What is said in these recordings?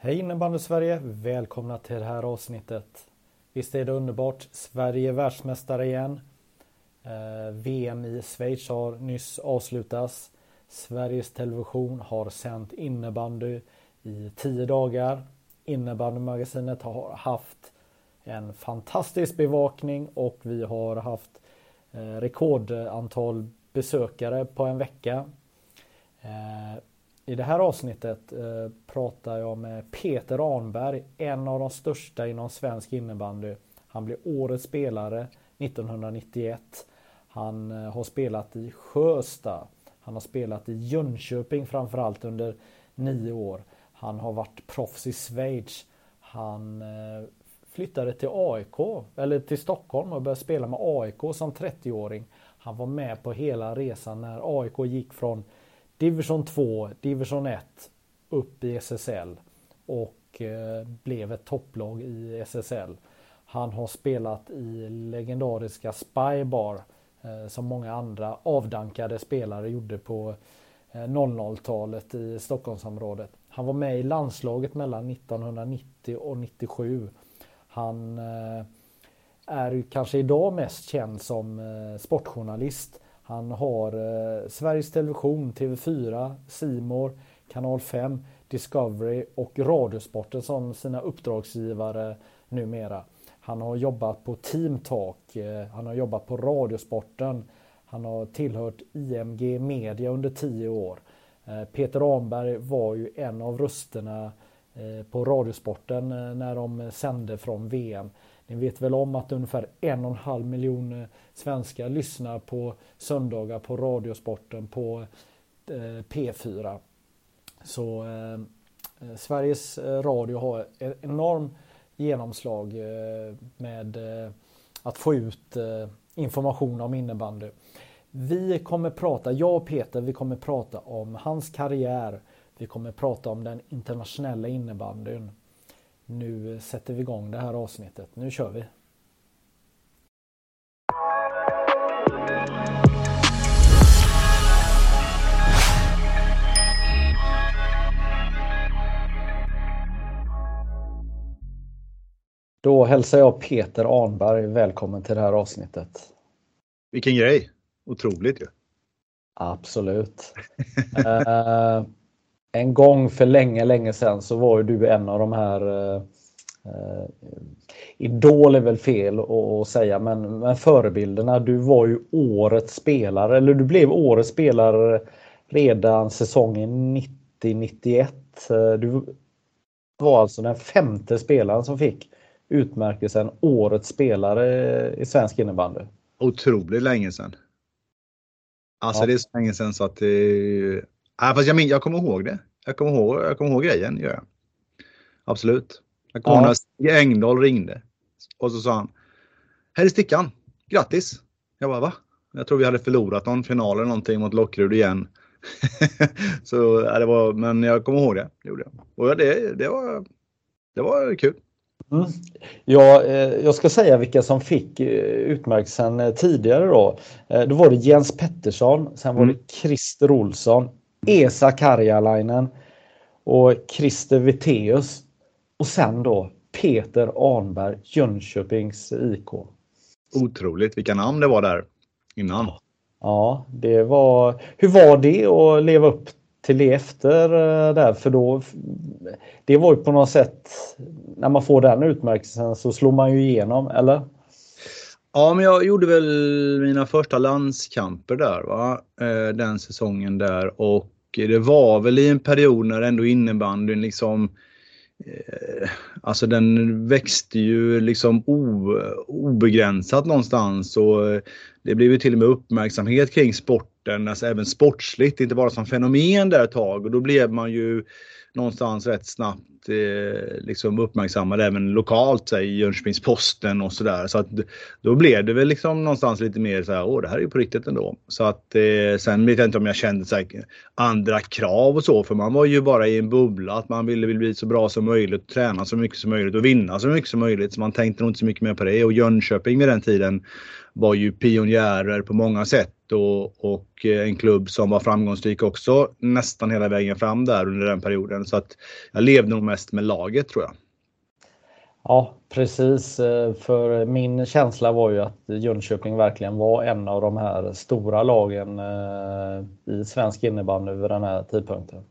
Hej innebandy Sverige! Välkomna till det här avsnittet. Visst är det underbart? Sverige är världsmästare igen. Eh, VM i Schweiz har nyss avslutats. Sveriges Television har sänt innebandy i tio dagar. Innebandymagasinet har haft en fantastisk bevakning och vi har haft eh, rekordantal besökare på en vecka. Eh, i det här avsnittet eh, pratar jag med Peter Arnberg, en av de största inom svensk innebandy. Han blev årets spelare 1991. Han eh, har spelat i Sjösta. Han har spelat i Jönköping framförallt under nio år. Han har varit proffs i Schweiz. Han eh, flyttade till AIK, eller till Stockholm och började spela med AIK som 30-åring. Han var med på hela resan när AIK gick från division 2, division 1 upp i SSL och eh, blev ett topplag i SSL. Han har spelat i legendariska Spybar eh, som många andra avdankade spelare gjorde på eh, 00-talet i Stockholmsområdet. Han var med i landslaget mellan 1990 och 97. Han är kanske idag mest känd som sportjournalist. Han har eh, Sveriges Television, TV4, Simor, Kanal 5, Discovery och Radiosporten som sina uppdragsgivare numera. Han har jobbat på Team Talk, eh, han har jobbat på Radiosporten, han har tillhört IMG Media under tio år. Eh, Peter Ramberg var ju en av rösterna eh, Eh, på Radiosporten eh, när de sände från VM. Ni vet väl om att ungefär en och en halv miljon eh, svenskar lyssnar på söndagar på Radiosporten på P4. Så eh, Sveriges Radio har ett enormt genomslag med att få ut information om innebandy. Vi kommer prata, jag och Peter, vi kommer prata om hans karriär. Vi kommer prata om den internationella innebandyn. Nu sätter vi igång det här avsnittet. Nu kör vi! Då hälsar jag Peter Arnberg välkommen till det här avsnittet. Vilken grej! otroligt ju. Absolut. en gång för länge, länge sedan så var ju du en av de här uh, uh, Idol är väl fel att säga, men, men förebilderna. Du var ju årets spelare, eller du blev årets spelare redan säsongen 90-91. Du var alltså den femte spelaren som fick utmärkelsen Årets spelare i svensk innebandy. Otroligt länge sedan. Alltså ja. det är så länge sedan så att det... Äh, fast jag, jag kommer ihåg det. Jag kommer ihåg, jag kommer ihåg grejen. Gör jag. Absolut. Jag kommer ihåg när Engdahl ringde. Och så sa han. Här är stickan. Grattis! Jag bara va? Jag tror vi hade förlorat någon final eller någonting mot Lockrud igen. så ja, det var, men jag kommer ihåg det. det gjorde jag. Och det, det, var, det var kul. Mm. Ja, eh, jag ska säga vilka som fick eh, utmärkelsen eh, tidigare då. Då var det Jens Pettersson, sen var det mm. Christer Olsson, Esa Karjalainen och Christer Viteus. Och sen då Peter Arnberg, Jönköpings IK. Otroligt vilka namn det var där innan. Ja, det var... Hur var det att leva upp till det efter där? För då... Det var ju på något sätt när man får den utmärkelsen så slår man ju igenom, eller? Ja, men jag gjorde väl mina första landskamper där, va? Eh, den säsongen där och det var väl i en period när ändå innebandyn liksom eh, Alltså den växte ju liksom o, obegränsat någonstans och eh, det blev ju till och med uppmärksamhet kring sporten sporten, alltså även sportsligt, inte bara som fenomen där ett tag. Och då blev man ju någonstans rätt snabbt eh, liksom uppmärksammad även lokalt, i Jönköpings-Posten och sådär. Så att då blev det väl liksom någonstans lite mer så här, åh det här är ju på riktigt ändå. Så att eh, sen vet jag inte om jag kände så här, andra krav och så, för man var ju bara i en bubbla att man ville, ville bli så bra som möjligt, träna så mycket som möjligt och vinna så mycket som möjligt. Så man tänkte nog inte så mycket mer på det. Och Jönköping vid den tiden var ju pionjärer på många sätt och, och eh, en klubb som var framgångsrik också nästan hela vägen fram där under den perioden. Så att jag levde nog mest med laget tror jag. Ja, precis. För min känsla var ju att Jönköping verkligen var en av de här stora lagen eh, i svensk innebandy vid den här tidpunkten.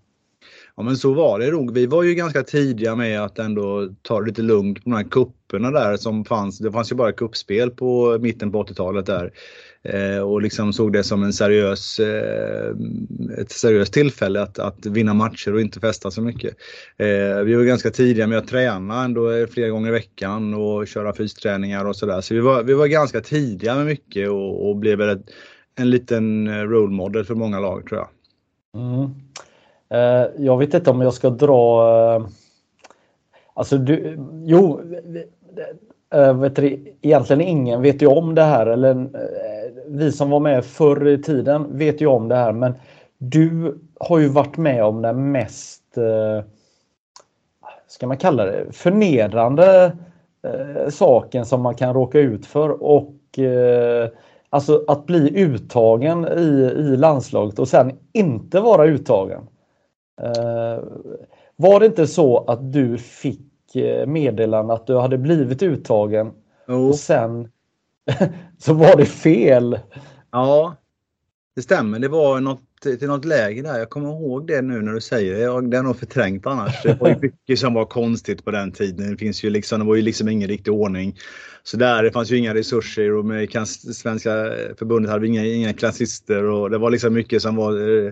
Ja men så var det nog. Vi var ju ganska tidiga med att ändå ta det lite lugnt på de här kupperna där som fanns. Det fanns ju bara kuppspel på mitten på 80-talet där. Eh, och liksom såg det som en seriös, eh, ett seriöst tillfälle att, att vinna matcher och inte festa så mycket. Eh, vi var ganska tidiga med att träna ändå flera gånger i veckan och köra fysträningar och sådär. Så vi var, vi var ganska tidiga med mycket och, och blev ett, en liten role model för många lag tror jag. Mm. Jag vet inte om jag ska dra... Alltså du, jo, Eh, vet du, egentligen ingen vet ju om det här. Eller eh, vi som var med förr i tiden vet ju om det här. Men du har ju varit med om den mest, eh, ska man kalla det, förnedrande saken som man kan råka ut för. Och Alltså att bli uttagen i, i landslaget och sen inte vara uttagen. Var det inte så att du fick meddelande att du hade blivit uttagen oh. och sen så var det fel? Ja, det stämmer. Det var något, till något läge där. Jag kommer ihåg det nu när du säger det. Jag, det är nog förträngt annars. Det var ju mycket som var konstigt på den tiden. Det, finns ju liksom, det var ju liksom ingen riktig ordning. Så där, det fanns ju inga resurser och med Svenska förbundet hade vi inga, inga klassister och det var liksom mycket som var eh,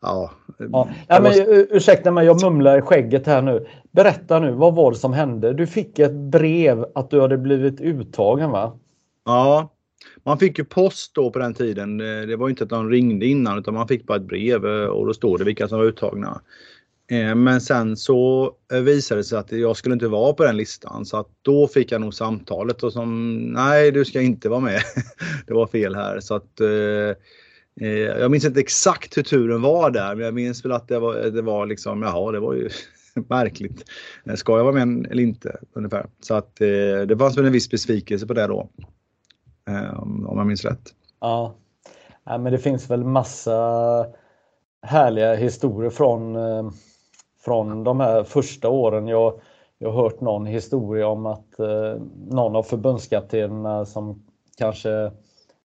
Ja, ja. ja men, ursäkta mig, jag mumlar i skägget här nu. Berätta nu, vad var det som hände? Du fick ett brev att du hade blivit uttagen va? Ja, man fick ju post då på den tiden. Det var inte att de ringde innan utan man fick bara ett brev eh, och då står det vilka som var uttagna. Eh, men sen så eh, visade det sig att jag skulle inte vara på den listan så att då fick jag nog samtalet och som nej du ska inte vara med. det var fel här så att Eh, Eh, jag minns inte exakt hur turen var där, men jag minns väl att det var, det var liksom, jaha, det var ju märkligt. Eh, ska jag vara med eller inte? Ungefär. Så att eh, det fanns väl en viss besvikelse på det då. Eh, om jag minns rätt. Ja, ja men det finns väl massa härliga historier från, från de här första åren. Jag, jag har hört någon historia om att någon av förbundskaptenerna som kanske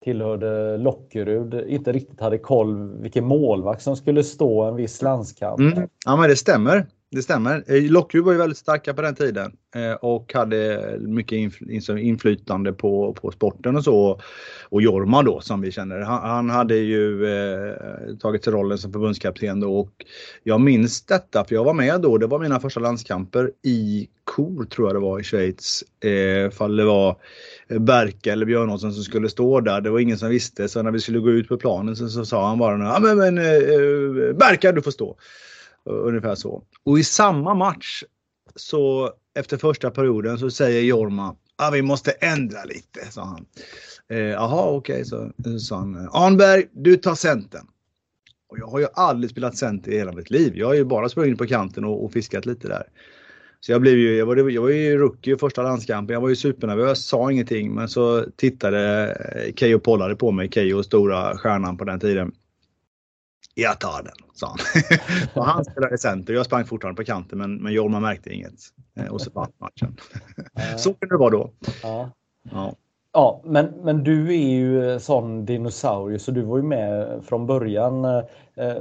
tillhörde Lockerud inte riktigt hade koll vilken målvakt som skulle stå en viss landskamp. Mm. Ja men det stämmer. Det stämmer. Eh, Lockerud var ju väldigt starka på den tiden eh, och hade mycket liksom inflytande på, på sporten och så. Och Jorma då som vi känner. Han, han hade ju eh, tagit sig rollen som förbundskapten då och jag minns detta för jag var med då. Det var mina första landskamper i Kor tror jag det var i Schweiz. Eh, fall det var eh, Berka eller Björnåsen som skulle stå där. Det var ingen som visste. Så när vi skulle gå ut på planen så, så sa han bara ja, men, men eh, eh Berka du får stå. Eh, ungefär så. Och i samma match så efter första perioden så säger Jorma ah, vi måste ändra lite, sa han. Jaha, eh, okej, okay, så, eh, sa han. Eh, Arnberg, du tar centern. Och jag har ju aldrig spelat center i hela mitt liv. Jag har ju bara sprungit på kanten och, och fiskat lite där. Så jag blev ju, jag var, jag var ju rookie i första landskampen. Jag var ju supernervös, sa ingenting. Men så tittade Keyyo Pollard på mig, Keyyo stora stjärnan på den tiden. Jag tar den, sa han. och han spelade center. Jag sprang fortfarande på kanten men, men Jorma märkte inget. Eh, och så vann matchen. så kunde det vara då. Ja. ja. Ja, men, men du är ju sån dinosaurie så du var ju med från början. Eh,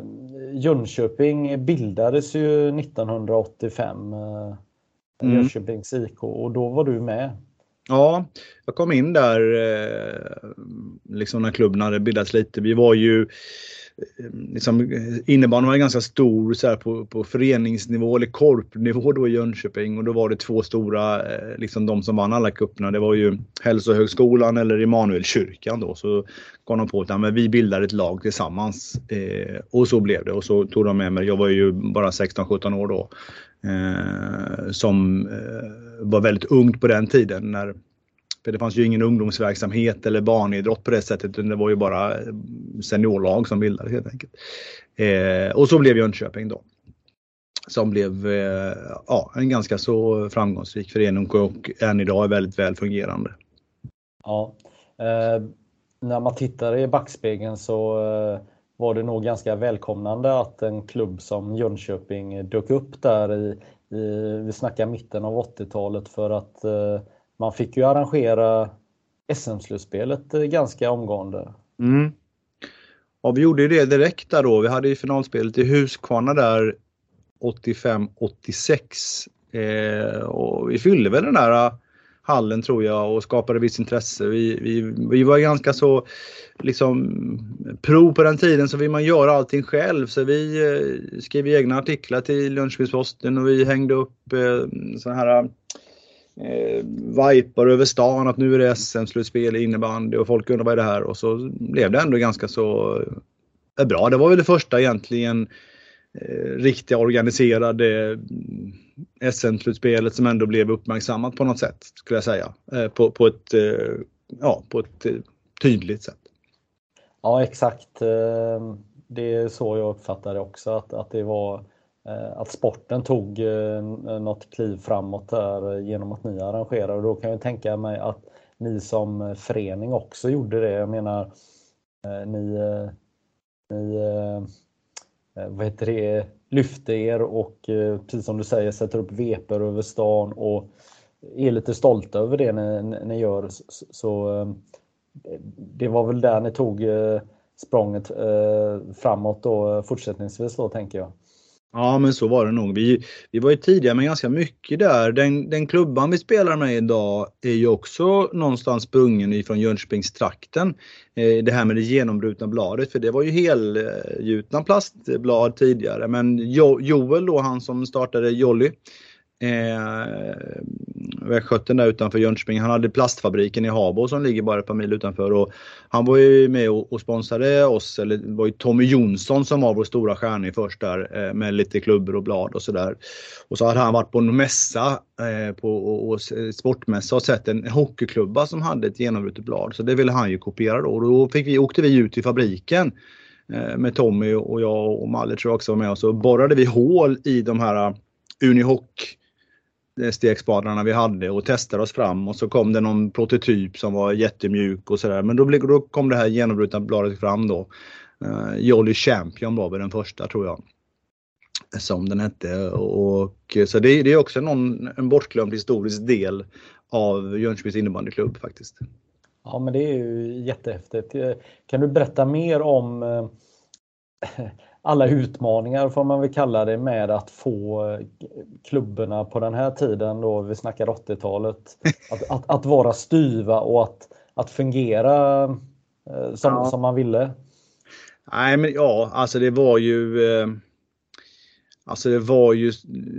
Jönköping bildades ju 1985. Eh, mm. Jönköpings IK och då var du med. Ja, jag kom in där eh, liksom när klubben hade bildats lite. Vi var ju Eh, liksom, eh, innebandyn var ganska stor så här, på, på föreningsnivå eller korpnivå då i Jönköping och då var det två stora, eh, liksom de som vann alla cuperna. Det var ju Hälsohögskolan eller Immanuelkyrkan då. Så kom de på att men vi bildar ett lag tillsammans. Eh, och så blev det och så tog de med mig. Jag var ju bara 16-17 år då. Eh, som eh, var väldigt ungt på den tiden när för det fanns ju ingen ungdomsverksamhet eller barnidrott på det sättet. Det var ju bara seniorlag som bildades helt enkelt. Eh, och så blev Jönköping då. Som blev eh, ja, en ganska så framgångsrik förening och än idag är väldigt väl fungerande. Ja, eh, när man tittar i backspegeln så eh, var det nog ganska välkomnande att en klubb som Jönköping dök upp där i, i vi snackar mitten av 80-talet för att eh, man fick ju arrangera SM-slutspelet eh, ganska omgående. Mm. Ja, vi gjorde det direkt där då. Vi hade ju finalspelet i Huskvarna där 85-86. Eh, och vi fyllde väl den där eh, hallen tror jag och skapade visst intresse. Vi, vi, vi var ganska så liksom pro på den tiden så vill man göra allting själv. Så vi eh, skrev egna artiklar till Jönköpings-Posten och vi hängde upp eh, så här eh, eh, vajpar över stan att nu är det SM-slutspel i innebandy och folk undrar vad är det här och så blev det ändå ganska så eh, bra. Det var väl det första egentligen eh, riktiga organiserade mm, SM-slutspelet som ändå blev uppmärksammat på något sätt skulle jag säga. Eh, på, på, ett, eh, ja, på ett eh, tydligt sätt. Ja exakt. Eh, det är så jag uppfattar det också att, att det var Eh, Eh, att sporten tog eh, något kliv framåt där eh, genom att ni arrangerar och då kan jag tänka mig att ni som förening också gjorde det. Jag menar, ni, ni vad heter det, lyfte er och precis som du säger sätter upp veper över stan och är lite stolta över det ni, ni gör. Så det var väl där ni tog språnget framåt då fortsättningsvis då tänker jag. Ja men så var det nog. Vi, vi var ju tidiga med ganska mycket där. Den, den klubban vi spelar med idag är ju också någonstans sprungen ifrån Jönköpingstrakten. Eh, det här med det genombrutna bladet för det var ju helgjutna plastblad tidigare. Men jo, Joel då, han som startade Jolly, eh, västgöten där utanför Jönköping. Han hade plastfabriken i Habo som ligger bara ett par mil utanför. Och han var ju med och, och sponsrade oss, eller det var ju Tommy Jonsson som var vår stora stjärna först där eh, med lite klubbor och blad och sådär. Och så hade han varit på en mässa, eh, på, och, och sportmässa och sett en hockeyklubba som hade ett genombrutet blad. Så det ville han ju kopiera då. Och då fick vi, åkte vi ut till fabriken eh, med Tommy och jag och Malle tror jag också var med och så borrade vi hål i de här eh, Unihoc Eh, stekspadarna vi hade och testade oss fram och så kom det någon prototyp som var jättemjuk och sådär. Men då, blev, då kom det här genombrutna bladet fram då. Uh, Jolly Champion var väl den första tror jag. Som den hette. Och, eh, så det, det är också någon, en bortglömd historisk del av Jönköpings innebandyklubb faktiskt. Ja men det är ju jättehäftigt. Kan du berätta mer om alla utmaningar får man väl kalla det med att få eh, klubborna på den här tiden då vi snackar 80-talet att, att, att, vara styva och att, att fungera eh, som, ja. som man ville. Nej men ja, alltså det var ju eh, Alltså det var ju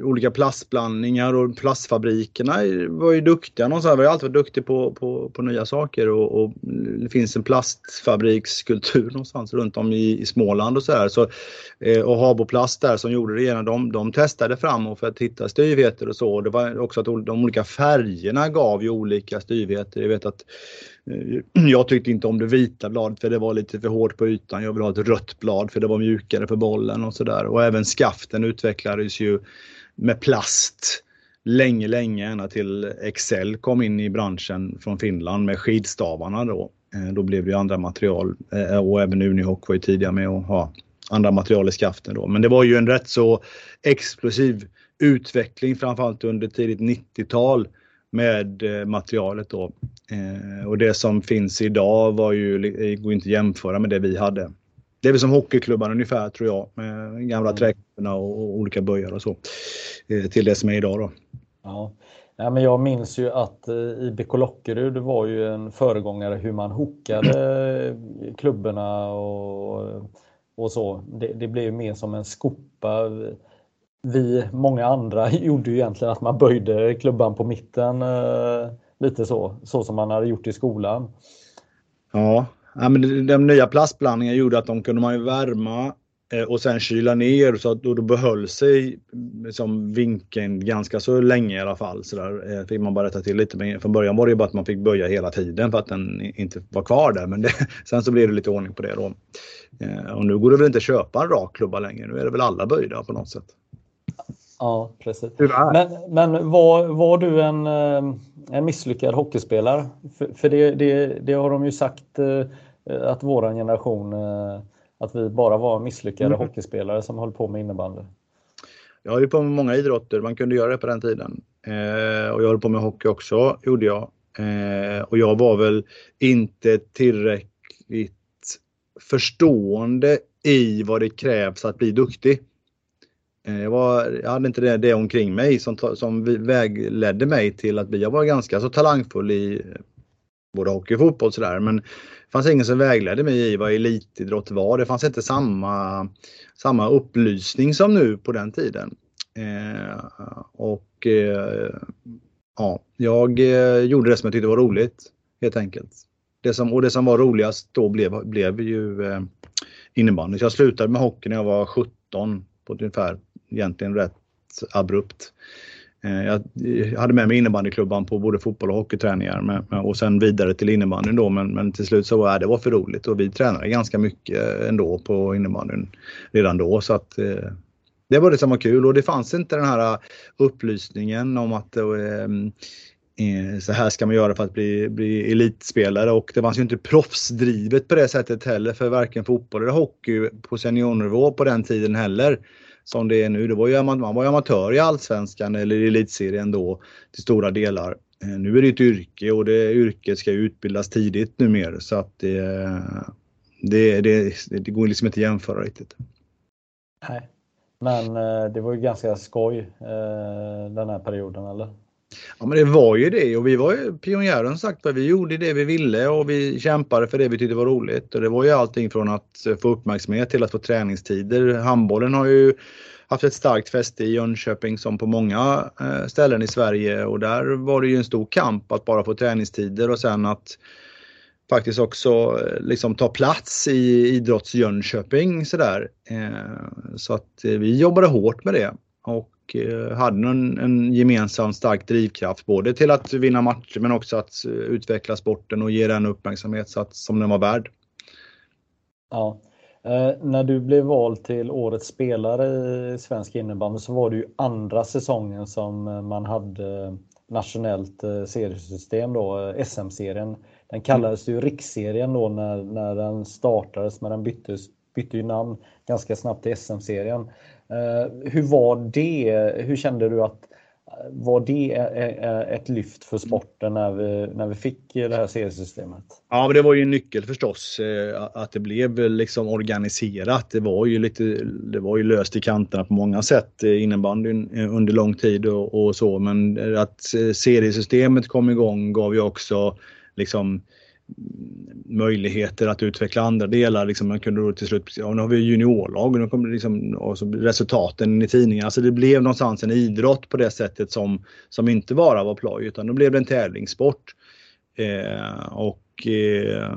olika plastblandningar och plastfabrikerna var ju duktiga någonstans. Vi har alltid varit duktiga på, på, på nya saker och, och, det finns en plastfabrikskultur någonstans runt om i, i Småland och sådär. Så, eh, och Habo Plast där som gjorde det ena, de, de testade fram och för att hitta styvheter och så. Det var också att de olika färgerna gav ju olika styvheter. Jag vet att Eh, jag tyckte inte om det vita bladet för det var lite för hårt på ytan. Jag vill ha ett rött blad för det var mjukare för bollen och sådär. Och även skaften utvecklades ju med plast länge, länge ända till Excel kom in i branschen från Finland med skidstavarna då. Eh, då blev det andra material eh, och även Unihoc var ju tidiga med att ha andra material i skaften då. Men det var ju en rätt så explosiv utveckling framförallt under tidigt 90-tal med eh, materialet då. Eh, och det som finns idag var ju, går inte att jämföra med det vi hade. Det är väl som hockeyklubban ungefär tror jag med gamla mm. träklubbarna och, olika böjar och så. Eh, till det som är idag då. Ja. Ja, men jag minns ju att IBK Lockerud var ju en föregångare hur man hookade klubborna och, och så. Det, det blev mer som en skopa. Vi, många andra, gjorde ju egentligen att man böjde klubban på mitten eh, lite så, så som man hade gjort i skolan. Ja, ja men den nya plastblandningen gjorde att de kunde man ju värma Eh, och sen kyla ner så att då, då behöll sig liksom vinkeln ganska så länge i alla fall. Så där eh, fick man bara rätta till lite. Men från början var det bara att man fick böja hela tiden för att den inte var kvar där. Men det, sen så blev det lite ordning på det då. Eh, och nu går det väl inte att köpa en rak klubba längre. Nu är det väl alla böjda på något sätt. Ja, precis. Men, men var, var du en, en misslyckad hockeyspelare? För, för det, det, det, har de ju sagt att våran generation att vi bara var misslyckade mm. hockeyspelare som höll på med innebandy. Jag höll på med många idrotter, man kunde göra det på den tiden. Eh, och jag höll på med hockey också, gjorde jag. Eh, och jag var väl inte tillräckligt förstående i vad det krävs att bli duktig. Eh, jag, var, jag hade inte det, det omkring mig som, som vägledde mig till att bli, jag var ganska så talangfull i eh, både hockey och fotboll sådär men det fanns ingen som vägledde mig i vad elitidrott var. Det fanns inte samma, samma upplysning som nu på den tiden. Eh, och eh, ja, jag eh, gjorde det som jag tyckte var roligt helt enkelt. Det som, och det som var roligast då blev, blev ju eh, innebandy. Jag slutade med hockey när jag var 17 på ett ungefär egentligen rätt abrupt. Eh, jag hade med mig innebandyklubban på både fotboll och hockeyträningar och sen vidare till innebandyn då men, men till slut så var äh, det var för roligt och vi tränade ganska mycket ändå på innebandyn redan då så att eh, det var det som var kul och det fanns inte den här äh, upplysningen om att eh, eh, så här ska man göra för att bli, bli elitspelare och det fanns ju inte proffsdrivet på det sättet heller för varken fotboll eller hockey på seniornivå på den tiden heller som det är nu. Det var ju, man var ju amatör i Allsvenskan eller i Elitserien då till stora delar. Eh, nu är det ett yrke och det yrket ska utbildas tidigt numera så att det, det, det, det går liksom inte att jämföra riktigt. Nej, men eh, det var ju ganska skoj eh, den här perioden eller? Ja men det var ju det och vi var ju pionjären sagt Vi gjorde det vi ville och vi kämpade för det vi tyckte var roligt. Och det var ju allting från att få uppmärksamhet till att få träningstider. Handbollen har ju haft ett starkt fäste i Jönköping som på många eh, ställen i Sverige och där var det ju en stor kamp att bara få träningstider och sen att faktiskt också eh, liksom ta plats i idrotts Jönköping sådär. Eh, så att vi jobbade hårt med det. Och Eh, hade en, en gemensam stark drivkraft både till att vinna matcher men också att eh, utveckla sporten och ge den uppmärksamhet så att, som den var värd. Ja. Eh, när du blev vald till årets spelare i svensk innebandy så var det ju andra säsongen som eh, man hade nationellt eh, seriesystem då, SM-serien. Den kallades ju riksserien då när, när den startades men den byttes, bytte ju namn ganska snabbt till SM-serien. Eh, hur var det? Hur kände du att eh, var det eh, ett lyft för sporten när vi, när vi fick det här seriesystemet? Ja, men det var ju en nyckel förstås att det blev liksom organiserat. Det var ju lite, det var ju löst i kanterna på många sätt innebandyn under lång tid och, och så, men att seriesystemet kom igång gav ju också liksom möjligheter att utveckla andra delar. Liksom man kunde då till slut, ja, nu har vi juniorlag och nu kommer liksom, och så resultaten i tidningen. Alltså det blev någonstans en idrott på det sättet som, som inte bara var ploj utan då blev det en tävlingssport. Eh, och eh,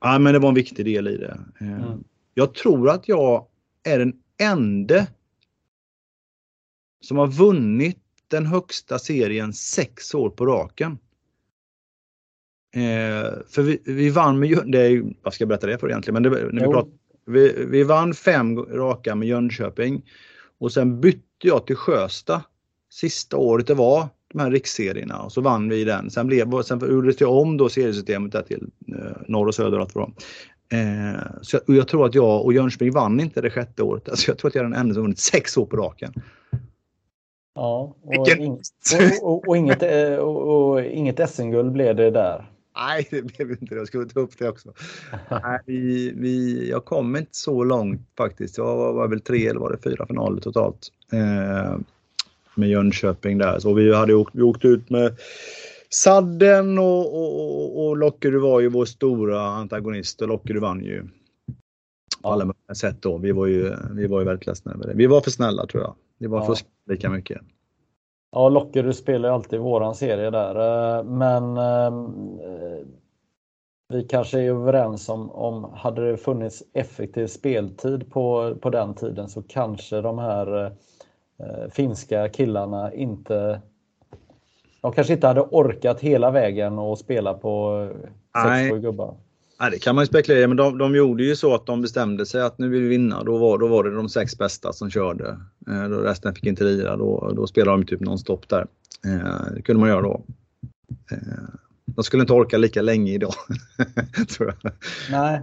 ja, men det var en viktig del i det. Eh, mm. Jag tror att jag är den enda som har vunnit den högsta serien sex år på raken. Eh, för vi, vi vann med, det är, vad ska jag berätta det för egentligen? Men det, när vi, pratar, vi, vi vann fem raka med Jönköping och sen bytte jag till Sjösta sista året det var de här riksserierna och så vann vi den. Sen, blev, sen gjordes det om då seriesystemet där till eh, norr och söder. Allt eh, så jag, och jag tror att jag och Jönköping vann inte det sjätte året. Alltså jag tror att jag är den enda som vunnit sex år på raken. Ja, och, ing, och, och, och inget, eh, och, inget SM-guld blev det där. Nej, det blev inte det. Jag skulle ta upp det också. Nej, vi, vi, jag kom inte så långt faktiskt. Jag var, var väl tre eller var det fyra finaler totalt. Eh, med Jönköping där. Så vi hade åkt, vi åkte ut med Sadden och, och, och Lockerud var ju vår stora antagonist och Lockerud vann ju. På alla möjliga sätt då. Vi var ju, vi var ju väldigt ledsna över det. Vi var för snälla tror jag. Vi var ja. för lika mycket. Ja, Lockerud spelar ju alltid våran serie där. Eh, men eh, vi kanske är överens om, om hade det funnits effektiv speltid på, på den tiden så kanske de här eh, finska killarna inte de kanske inte hade orkat hela vägen och spela på 6-7 gubbar. Nej, det kan man ju spekulera men de, de gjorde ju så att de bestämde sig att nu vill vi vinna. Då var, då var det de sex bästa som körde. Eh, då resten fick inte lira. Då, då spelade de typ nonstop där. Eh, det kunde man göra då. Eh, de skulle inte orka lika länge idag. tror jag. Nej.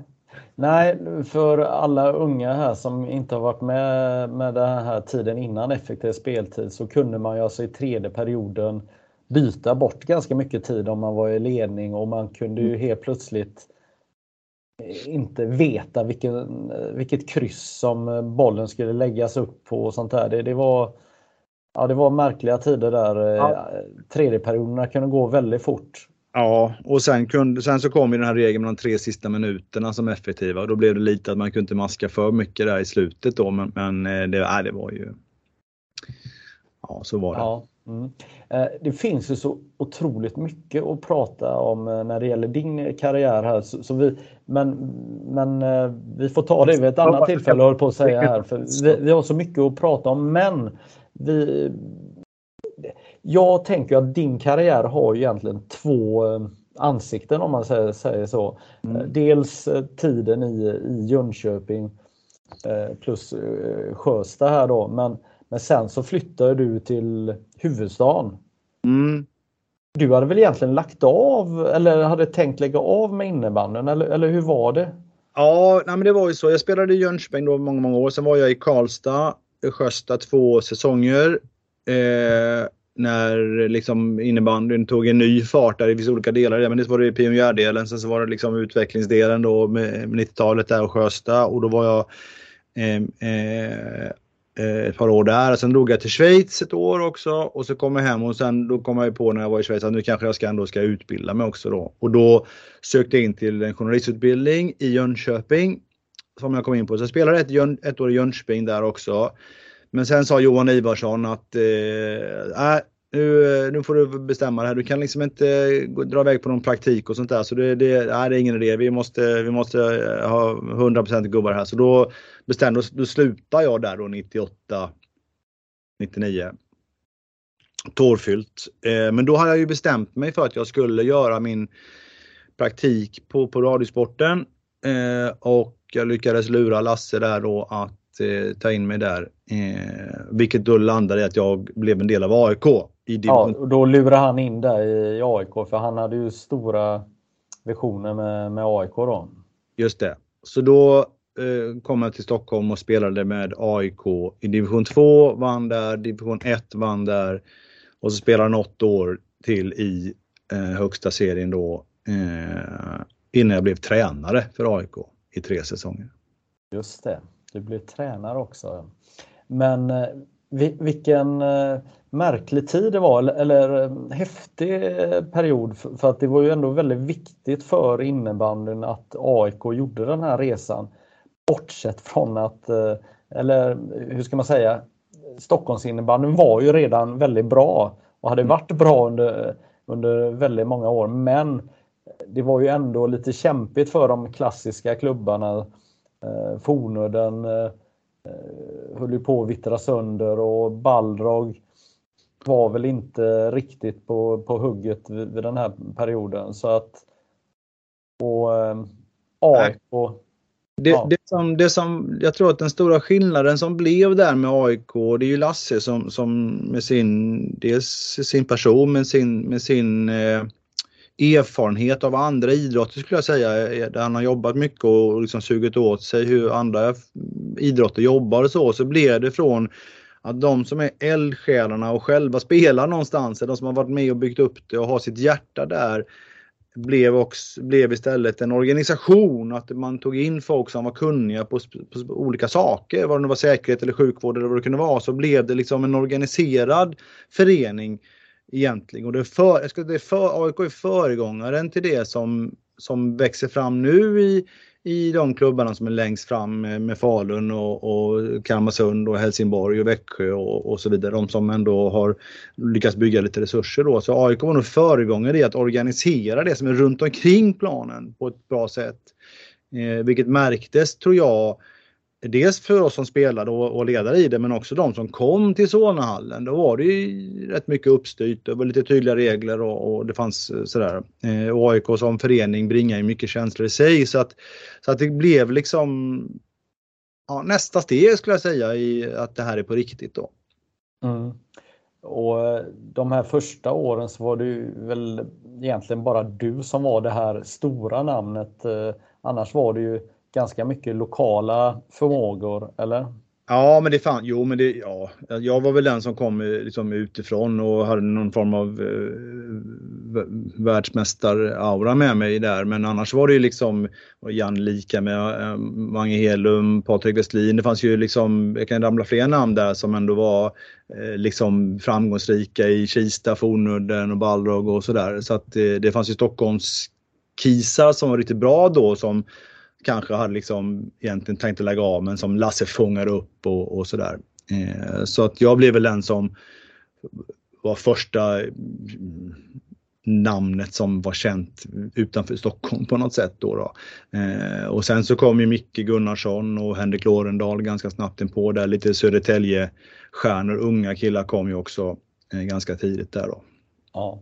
Nej, för alla unga här som inte har varit med med den här tiden innan effektiv speltid så kunde man ju alltså i tredje perioden byta bort ganska mycket tid om man var i ledning och man kunde ju helt plötsligt inte veta vilken, vilket kryss som bollen skulle läggas upp på och sånt där. Det, det var, ja, det var märkliga tider där. Ja. Tredjeperioderna kunde gå väldigt fort. Ja, och sen, kunde, sen så kom ju den här regeln med de tre sista minuterna som effektiva. Och då blev det lite att man kunde inte maska för mycket där i slutet då. Men, men eh, det, nej, det var ju... Ja, så var det. Ja. Mm. Eh, det finns ju så otroligt mycket att prata om eh, när det gäller din karriär här. Så, så vi, men, men eh, vi får ta det vid ett annat tillfälle, håller på att säga här. För vi, vi, har så mycket att prata om, men vi, jag tänker att din karriär har egentligen två ansikten om man säger, säger så. Mm. Dels tiden i, i Jönköping plus Sjösta här då. Men, men sen så flyttade du till huvudstaden. Mm. Du hade väl egentligen lagt av eller hade tänkt lägga av med innebanden eller, eller hur var det? Ja, nej, men det var ju så. Jag spelade i Jönköping då många, många år. Sen var jag i Karlstad, Sjösta två säsonger. Eh, när liksom innebandyn tog en ny fart där. Det finns olika delar det, men det var det pionjärdelen. Sen så var det liksom utvecklingsdelen då med 90-talet där och Sjösta och då var jag eh, Eh, Eh, ett par år där. Sen drog jag till Schweiz ett år också och så kom jag hem och sen då kom jag på när jag var i Schweiz att nu kanske jag ska ändå ska utbilda mig också då. Och då sökte jag in till en journalistutbildning i Jönköping som jag kom in på. Så jag spelade ett, ett år i Jönköping där också. Men sen sa Johan Ivarsson att eh, äh, nu, eh, nu får du bestämma det här. Du kan liksom inte eh, gå, dra iväg på någon praktik och sånt där. Så det, det, nej, det är ingen idé. Vi måste, vi måste eh, ha 100% gubbar här. Så då bestämde då slutade jag där då 98, 99. Tårfyllt. Eh, men då hade jag ju bestämt mig för att jag skulle göra min praktik på, på Radiosporten. Eh, och jag lyckades lura Lasse där då att eh, ta in mig där. Eh, vilket då landade i att jag blev en del av AIK. I ja, och då lurade han in dig i AIK för han hade ju stora visioner med, med AIK då. Just det. Så då eh, kom jag till Stockholm och spelade med AIK i division 2, vann där, division 1 vann där och så spelade något år till i eh, högsta serien då eh, innan jag blev tränare för AIK i tre säsonger. Just det, du blev tränare också. Men eh, vilken eh, märklig tid det var, eller eh, häftig period. För att det var ju ändå väldigt viktigt för innebandyn att AIK gjorde den här resan. Bortsett från att, eller hur ska man säga, Stockholmsinnebandyn var ju redan väldigt bra och hade varit bra under, under väldigt många år. Men det var ju ändå lite kämpigt för de klassiska klubbarna. Fornudden, Eh, höll ju på att vittra sönder och Balrog var väl inte riktigt på, på hugget vid, vid den här perioden. Så att och eh, AIK det, ja. det, som, det som, jag tror att den stora skillnaden som blev där med AIK, det är ju Lasse som, som med sin, dels sin person, med sin, med sin eh, erfarenhet av andra idrotter skulle jag säga. Eh, där han har jobbat mycket och liksom sugit åt sig hur andra eh, idrotter jobbar och så. Så blev det från att de som är eldsjälarna och själva spelar någonstans, de som har varit med och byggt upp det och har sitt hjärta där, blev, också, blev istället en organisation. Att man tog in folk som var kunniga på, på, olika saker, vad det nu var säkerhet eller sjukvård eller vad det kunde vara, så blev det liksom en organiserad förening egentligen. Och det är, för, jag ska, det är för, AIK är föregångaren till det som, som växer fram nu i, i de klubbarna som är längst fram med, med Falun och, och Kalmarsund och Helsingborg och Växjö och, och, så vidare. De som ändå har lyckats bygga lite resurser då. Så AIK var nog föregångare i att organisera det som är runt omkring planen på ett bra sätt. Eh, vilket märktes tror jag dels för oss som spelade och, och ledare i det men också de som kom till Solnahallen. Då var det ju rätt mycket uppstyrt. Det var lite tydliga regler och, och det fanns eh, sådär. Eh, och AIK som förening bringar ju mycket känslor i sig så att, så att det blev liksom ja, nästa steg skulle jag säga i att det här är på riktigt då. Mm. Och eh, de här första åren så var det ju väl egentligen bara du som var det här stora namnet. Eh, annars var det ju ganska mycket lokala förmågor, eller? Ja, men det fanns, jo men det, ja, jag var väl den som kom eh, liksom utifrån och hade någon form av eh, världsmästar-aura med mig där. Men annars var det ju liksom Jan Lika med eh, Mange Helum, Patrik Westlin. Det fanns ju liksom, jag kan ramla fler namn där som ändå var eh, liksom framgångsrika i Kista, Fornudden och Balrog och sådär. Så att det, det fanns ju Stockholms kisar som var riktigt bra då som kanske hade liksom egentligen tänkt att lägga av men som Lasse fångar upp och, och sådär. Eh, så att jag blev väl den som var första mm, namnet som var känt utanför Stockholm på något sätt. Då, då. Eh, och sen så kom ju Micke Gunnarsson och Henrik Lorendal ganska snabbt in på där. Lite Södertälje-stjärnor, unga killar kom ju också eh, ganska tidigt där då. Ja.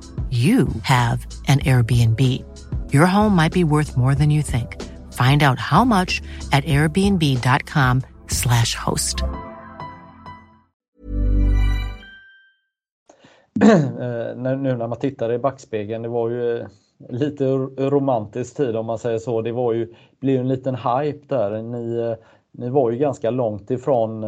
you have an Airbnb. Your home might be worth more than you think. Find out how much at airbnb.com slash host. Eh, nu när man tittar i backspegeln, det var ju eh, lite romantisk tid om man säger så. Det var ju, blev en liten hype där. Ni, eh, ni var ju ganska långt ifrån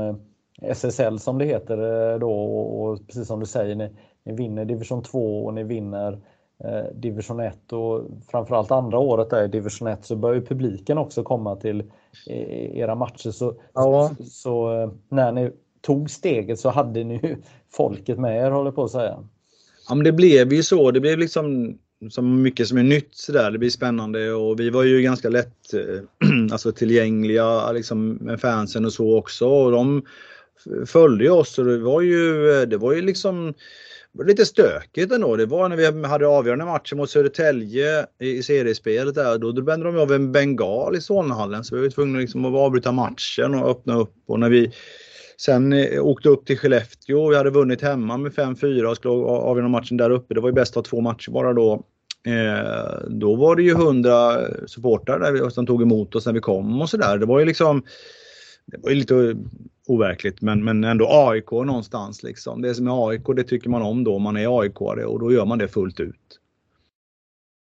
SSL som det heter då och precis som du säger, ni, ni vinner division 2 och ni vinner eh, division 1 och framförallt andra året där i division 1 så börjar publiken också komma till eh, era matcher. Så, ja. så, så, eh, när ni tog steget så hade ni ju folket med er håller på att säga. Ja men det blev ju så. Det blev liksom som mycket som är nytt sådär. Det blir spännande och vi var ju ganska lätt eh, alltså tillgängliga liksom, med fansen och så också. Och de följde oss och det var ju, det var ju liksom var lite stökigt ändå. Det var när vi hade avgörande matchen mot Södertälje i seriespelet där. Då brände de av en bengal i Solnahallen så vi var tvungna liksom att avbryta matchen och öppna upp. Och när vi sen eh, åkte upp till Skellefteå, vi hade vunnit hemma med 5-4 och skulle avgöra matchen där uppe. Det var ju bäst av två matcher bara då. Eh, då var det ju 100 supportrar där som tog emot oss när vi kom och sådär. Det var ju liksom det var ju lite overkligt men, men ändå AIK någonstans liksom. Det som är AIK det tycker man om då man är aik och då gör man det fullt ut.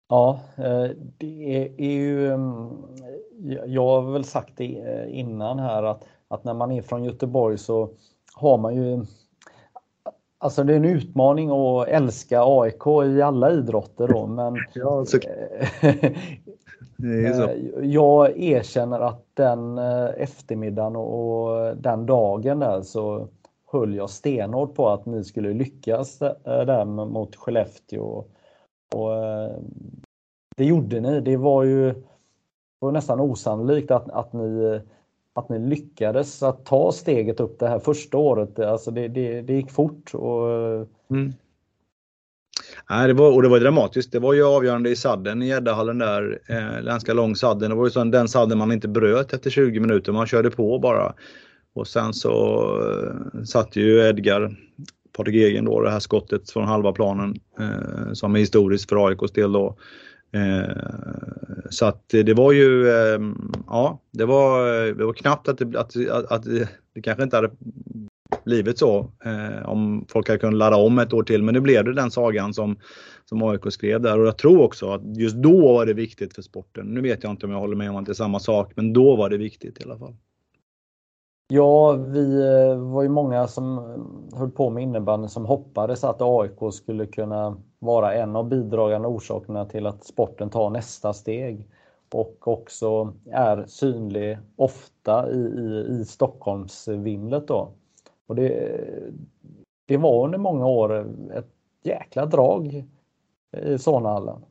Ja, eh, det är ju... Mm, jag har väl sagt det eh, innan här att, att när man är från Göteborg så har man ju Alltså det är en utmaning att älska AIK i alla idrotter då men ja, Eh, jag erkänner att den eh, eftermiddagen och den dagen där så höll jag stenhårt på att ni skulle lyckas eh, där mot Skellefteå. Och det gjorde ni. Det var ju var nästan osannolikt att, att, ni, att ni lyckades att ta steget upp det här första året. Alltså det, det, det gick fort. Och... Mm. Nej, det var, och det var dramatiskt. Det var ju avgörande i sadden i Gäddahallen där. Eh, ganska lång sadden. Det var ju sån, den sadden man inte bröt efter 20 minuter. Man körde på bara. Och sen så eh, satte ju Edgar Patrik Egen då, det här skottet från halva planen eh, som är historiskt för AIKs del då. Eh, så att det var ju, eh, ja, det var, det var knappt att det, att, att, att det kanske inte hade blivit så eh, om folk hade kunnat ladda om ett år till. Men nu blev det den sagan som, som AIK skrev där och jag tror också att just då var det viktigt för sporten. Nu vet jag inte om jag håller med om att det är samma sak, men då var det viktigt i alla fall. Ja, vi eh, var ju många som eh, höll på med innebandy som hoppades att AIK skulle kunna vara en av bidragande orsakerna till att sporten tar nästa steg och också är synlig ofta i, i, i Stockholmsvimlet då. Och det, det var under många år ett jäkla drag i Solnahallen.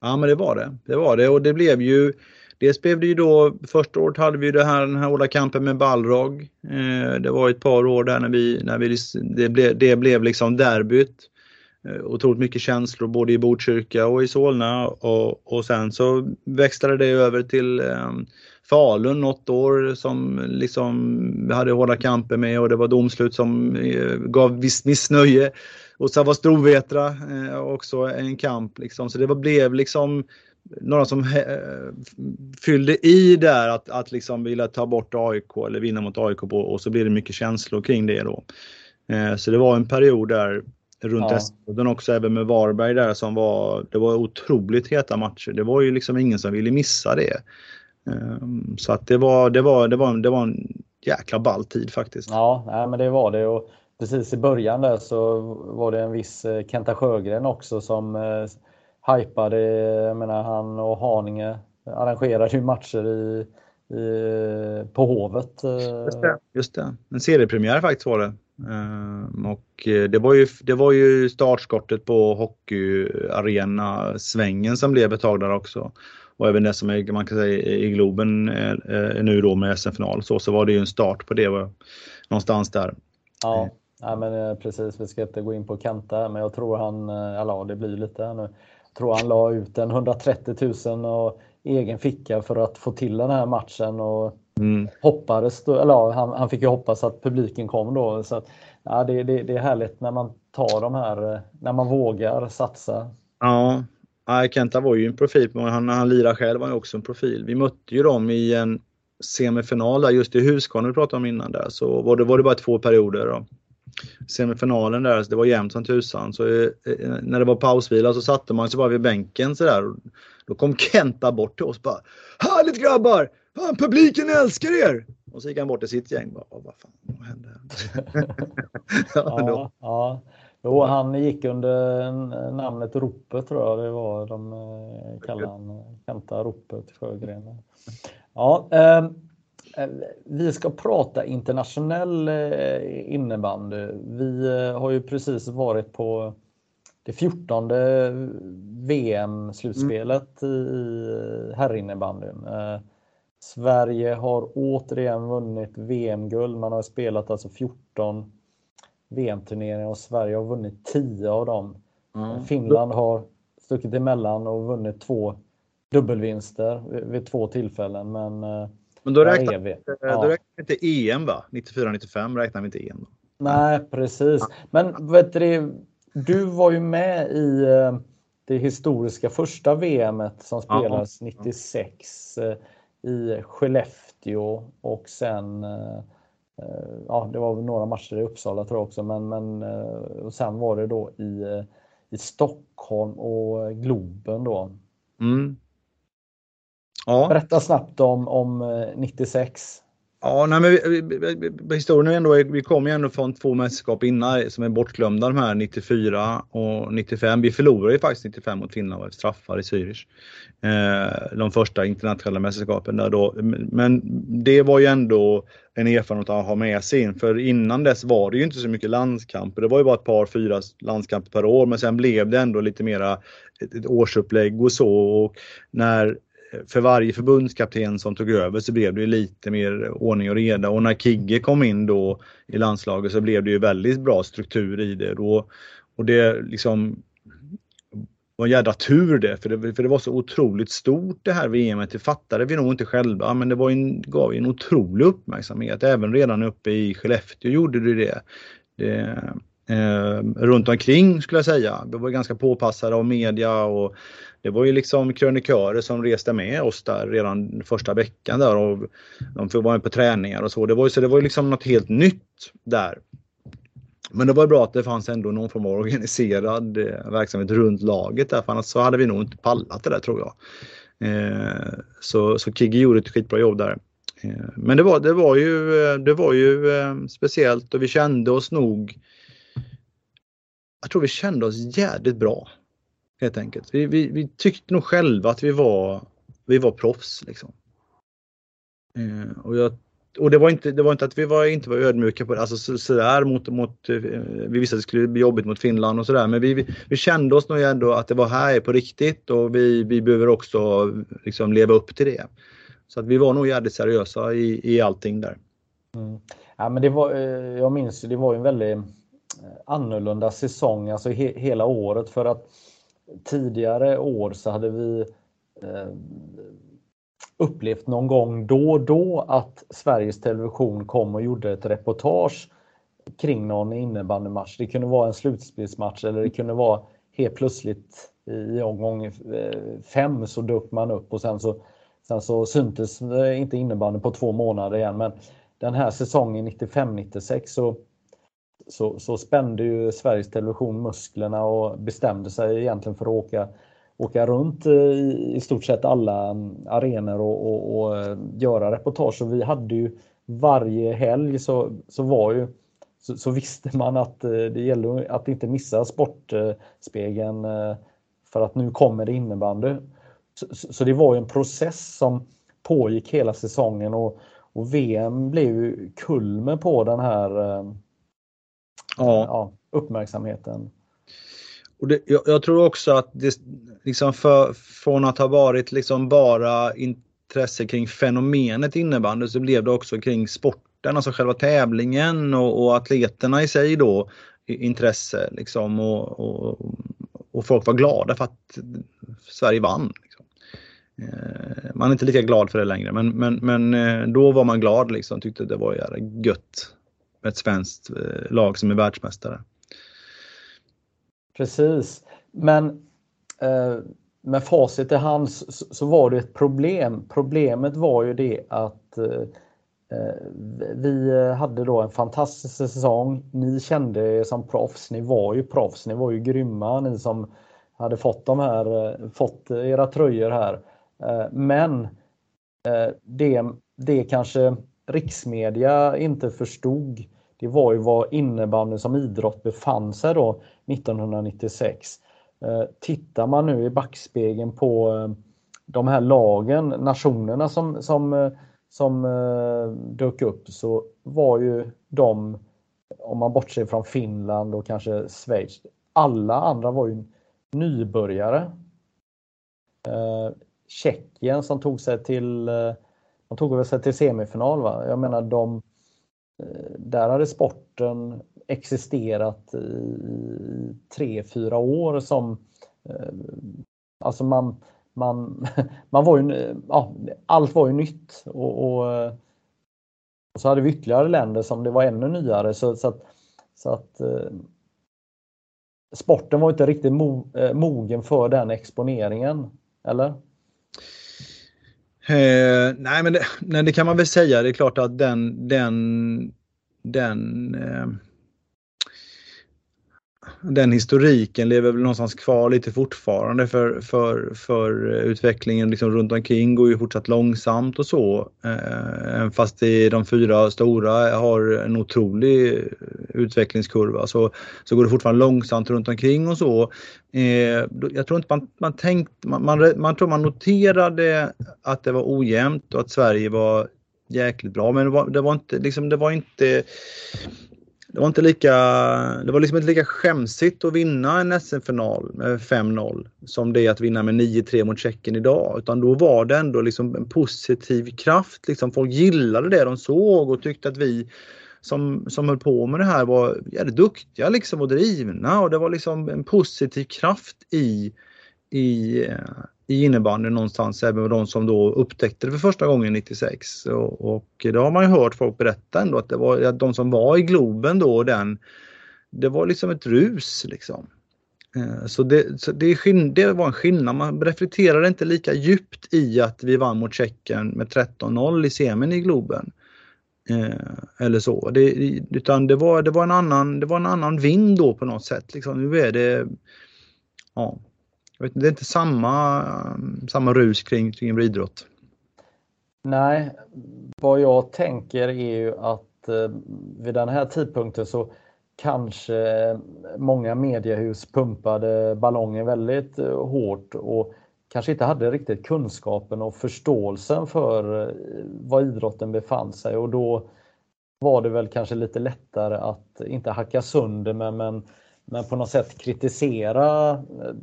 Ja men det var det. Det var det och det blev ju Dels blev det ju då, första året hade vi det här, den här hårda kampen med Balrog. Eh, det var ett par år där när vi, när vi det, ble, det blev liksom derbyt. Eh, otroligt mycket känslor både i Botkyrka och i Solna och, och sen så växlade det över till eh, Falun något år som liksom vi hade hårda kamper med och det var domslut som eh, gav visst missnöje. Och så var Storvetra eh, också en kamp liksom. Så det var, blev liksom några som eh, fyllde i där att, att liksom vilja ta bort AIK eller vinna mot AIK på, och så blev det mycket känslor kring det då. Eh, så det var en period där runt ja. SM också även med Varberg där som var, det var otroligt heta matcher. Det var ju liksom ingen som ville missa det. Um, så att det var, det var, det var, det var en jäkla ball tid faktiskt. Ja, nej, men det var det och precis i början där så var det en viss eh, Kenta Sjögren också som eh, hypade, jag menar han och Haninge arrangerade ju matcher i, i, på Hovet. Eh. Just det, just det. En seriepremiär faktiskt var det. Ehm, och eh, det var, ju, det var ju startskottet på hockeyarena-svängen som blev ett tag där också. Och även det som är, man kan säga i Globen är, nu då med SM-final så, så var det ju en start på det någonstans där. Ja, ja men eh, precis. Vi ska inte gå in på Kenta men jag tror han, eller det blir lite här nu. Jag tror han la ut en 130 000 och egen ficka för att få till den här matchen och Mm. Hoppades, då, eller ja, han, han, fick ju hoppas att publiken kom då. Så att, ja, det, det, det är härligt när man tar de här, eh, när man vågar satsa. Ja, Kenta var ju en profil, men han, han lirade själv var ju också en profil. Vi mötte ju dem i en semifinal där, just i Huskvarna vi pratade om innan där, så var det, var det bara två perioder. Då. Semifinalen där, det var jämnt som tusan. Så eh, när det var pausvila så satte man sig bara vid bänken sådär. Då kom Kenta bort till oss bara Härligt grabbar! Fan, publiken älskar er! Och så gick han bort till sitt gäng. Bara, vad fan, vad hände? ja, ja, ja. Jo, han gick under namnet Ropet tror jag det var. De eh, kallade han Kenta Ropet Sjögren. Ja, ehm, eh, vi ska prata internationell eh, innebandy. Vi eh, har ju precis varit på det fjortonde VM-slutspelet mm. i herrinnebandyn. Eh, Sverige har återigen vunnit VM-guld. Man har spelat alltså 14 VM-turneringar och Sverige har vunnit 10 av dem. Mm. Finland har stuckit emellan och vunnit två dubbelvinster vid två tillfällen. Men, eh, men då räknar vi ja. vi inte EM va? 94-95 räknar vi inte EM. Då. Nej, precis. Men vet du, du var ju med i eh, det historiska första VMet som spelades ja. 96 i Skellefteå och sen eh, eh, Ja, det var några matcher i Uppsala tror jag också, men, men eh, och sen var det då i, i Stockholm och Globen då. Mm. Ja. Berätta snabbt om, om 96. Ja, nej, men vi, vi, vi, historien är ändå, vi kom ju ändå från två mästerskap innan som är bortglömda de här 94 och 95. Vi förlorade ju faktiskt 95 mot Finland och straffar i Zürich. Eh, de första internationella mästerskapen där då. Men det var ju ändå en erfarenhet att ha med sig in. För innan dess var det ju inte så mycket landskamper. Det var ju bara ett par, fyra landskamper per år. Men sen blev det ändå lite mera ett, ett årsupplägg och så. Och när för varje förbundskapten som tog över så blev det lite mer ordning och reda och när Kigge kom in då i landslaget så blev det ju väldigt bra struktur i det. Då, och det liksom var en jädra tur det för, det, för det var så otroligt stort det här VMet. Det fattade vi nog inte själva men det var en, gav en otrolig uppmärksamhet. Även redan uppe i Skellefteå gjorde det det. det eh, runt omkring skulle jag säga. Det var ganska påpassade av media och det var ju liksom krönikörer som reste med oss där redan första veckan där och de var med på träningar och så. Det var ju, så det var ju liksom något helt nytt där. Men det var bra att det fanns ändå någon form av organiserad eh, verksamhet runt laget där, för annars så hade vi nog inte pallat det där tror jag. Eh, så, så Kigge gjorde ett skitbra jobb där. Eh, men det var, det var ju, eh, det var ju eh, speciellt och vi kände oss nog jag tror vi kände oss jädrigt bra. Helt enkelt. Vi, vi, vi tyckte nog själva att vi var, vi var proffs. Liksom. Eh, och jag och det var inte, det var inte att vi var, inte var ödmjuka på det, alltså sådär så mot, mot, eh, vi visste att det skulle bli jobbigt mot Finland och sådär men vi, vi, vi, kände oss nog ändå att det var här på riktigt och vi, vi behöver också liksom leva upp till det. Så att vi var nog jävligt seriösa i, i allting där. Mm. Ja men det var, eh, jag minns det var en väldigt annorlunda säsong, alltså he, hela året för att tidigare år så hade vi eh, upplevt någon gång då och då att Sveriges Television kom och gjorde ett reportage kring någon innebandymatch. Det kunde vara en slutspelsmatch eller det kunde vara helt plötsligt i omgång eh, fem så dök man upp och sen så, sen så syntes eh, inte innebandy på två månader igen. Men den här säsongen 95-96 så, så, så spände ju Sveriges Television musklerna och bestämde sig egentligen för att åka åka runt eh, i, i stort sett alla mm, arenor och, och, och, eh, göra reportage. Och vi hade ju varje helg så, så var ju så, så visste man att eh, det gällde att inte missa Sportspegeln för att nu kommer det innebandy. Så, så det var ju en process som pågick hela säsongen och, och VM blev ju kulmen på den här ja. Ja, uppmärksamheten. Och det, jag, jag, tror också att det, liksom för, från att ha varit liksom bara intresse kring fenomenet innebandy så blev det också kring sporten, alltså själva tävlingen och, och atleterna i sig då intresse liksom och, och, och, folk var glada för att Sverige vann. Liksom. Eh, man är inte lika glad för det längre men, men, men eh, då var man glad liksom, tyckte det var jävla gött ett svenskt eh, lag som är världsmästare. Precis. Men eh, med facit i hand så, så, var det ett problem. Problemet var ju det att eh, eh, vi hade då en fantastisk säsong. Ni kände er som proffs. Ni var ju proffs. Ni var ju grymma. Ni som hade fått de här, eh, fått era tröjor här. Eh, men eh, det, det kanske riksmedia inte förstod det var ju var innebandy som idrott befann sig då 1996. Eh, tittar man nu i backspegeln på eh, de här lagen, nationerna som, som, eh, som dök upp så var ju de, om man bortser från Finland och kanske Schweiz, alla andra var ju nybörjare. Tjeckien som tog sig till, de tog sig till semifinal. Va? Jag menar de eh, där hade sporten existerat i tre, fyra år som eh, Alltså man, man, man var ju, ja, allt var ju nytt och, och, eh, och, så hade vi ytterligare länder som det var ännu nyare så, så att, så att eh, sporten var inte riktigt mo, eh, mogen för den exponeringen, eller? Eh, nej, men det, nej, det kan man väl säga. Det är klart att den, den, den eh, den historiken lever väl någonstans kvar lite fortfarande för, för, för utvecklingen liksom runt omkring går ju fortsatt långsamt och så. Eh, även fast de fyra stora har en otrolig utvecklingskurva så, så går det fortfarande långsamt runt omkring och så. Eh, jag tror inte man, man tänkt, man, man, man tror man noterade att det var ojämnt och att Sverige var jäkligt bra men det var, det var inte, liksom, det var inte det var inte lika, det var liksom inte lika skämsigt att vinna en SM-final eh, med 5-0 som det är att vinna med 9-3 mot Tjeckien idag. Utan då var det ändå liksom en positiv kraft. Liksom folk gillade det de såg och tyckte att vi som, som höll på med det här var jävligt duktiga liksom och drivna och det var liksom en positiv kraft i, i, eh, i innebandyn någonstans, även de som då upptäckte det för första gången 96. Och, och det har man ju hört folk berätta ändå att det var att de som var i Globen då, den, det var liksom ett rus liksom. Eh, så, det, så det, det, var en skillnad. Man reflekterade inte lika djupt i att vi vann mot Tjeckien med 13-0 i semin i Globen. Eh, eller så. Det, utan det var, det, var en annan, det var en annan vind då på något sätt. Liksom. Nu är det ja, vet, det är inte samma, samma rus kring, kring idrott. Nej, vad jag tänker är ju att eh, vid den här tidpunkten så kanske många mediehus pumpade ballongen väldigt eh, hårt och kanske inte hade riktigt kunskapen och förståelsen för eh, var idrotten befann sig och då var det väl kanske lite lättare att inte hacka sönder men, men, men på något sätt kritisera eh,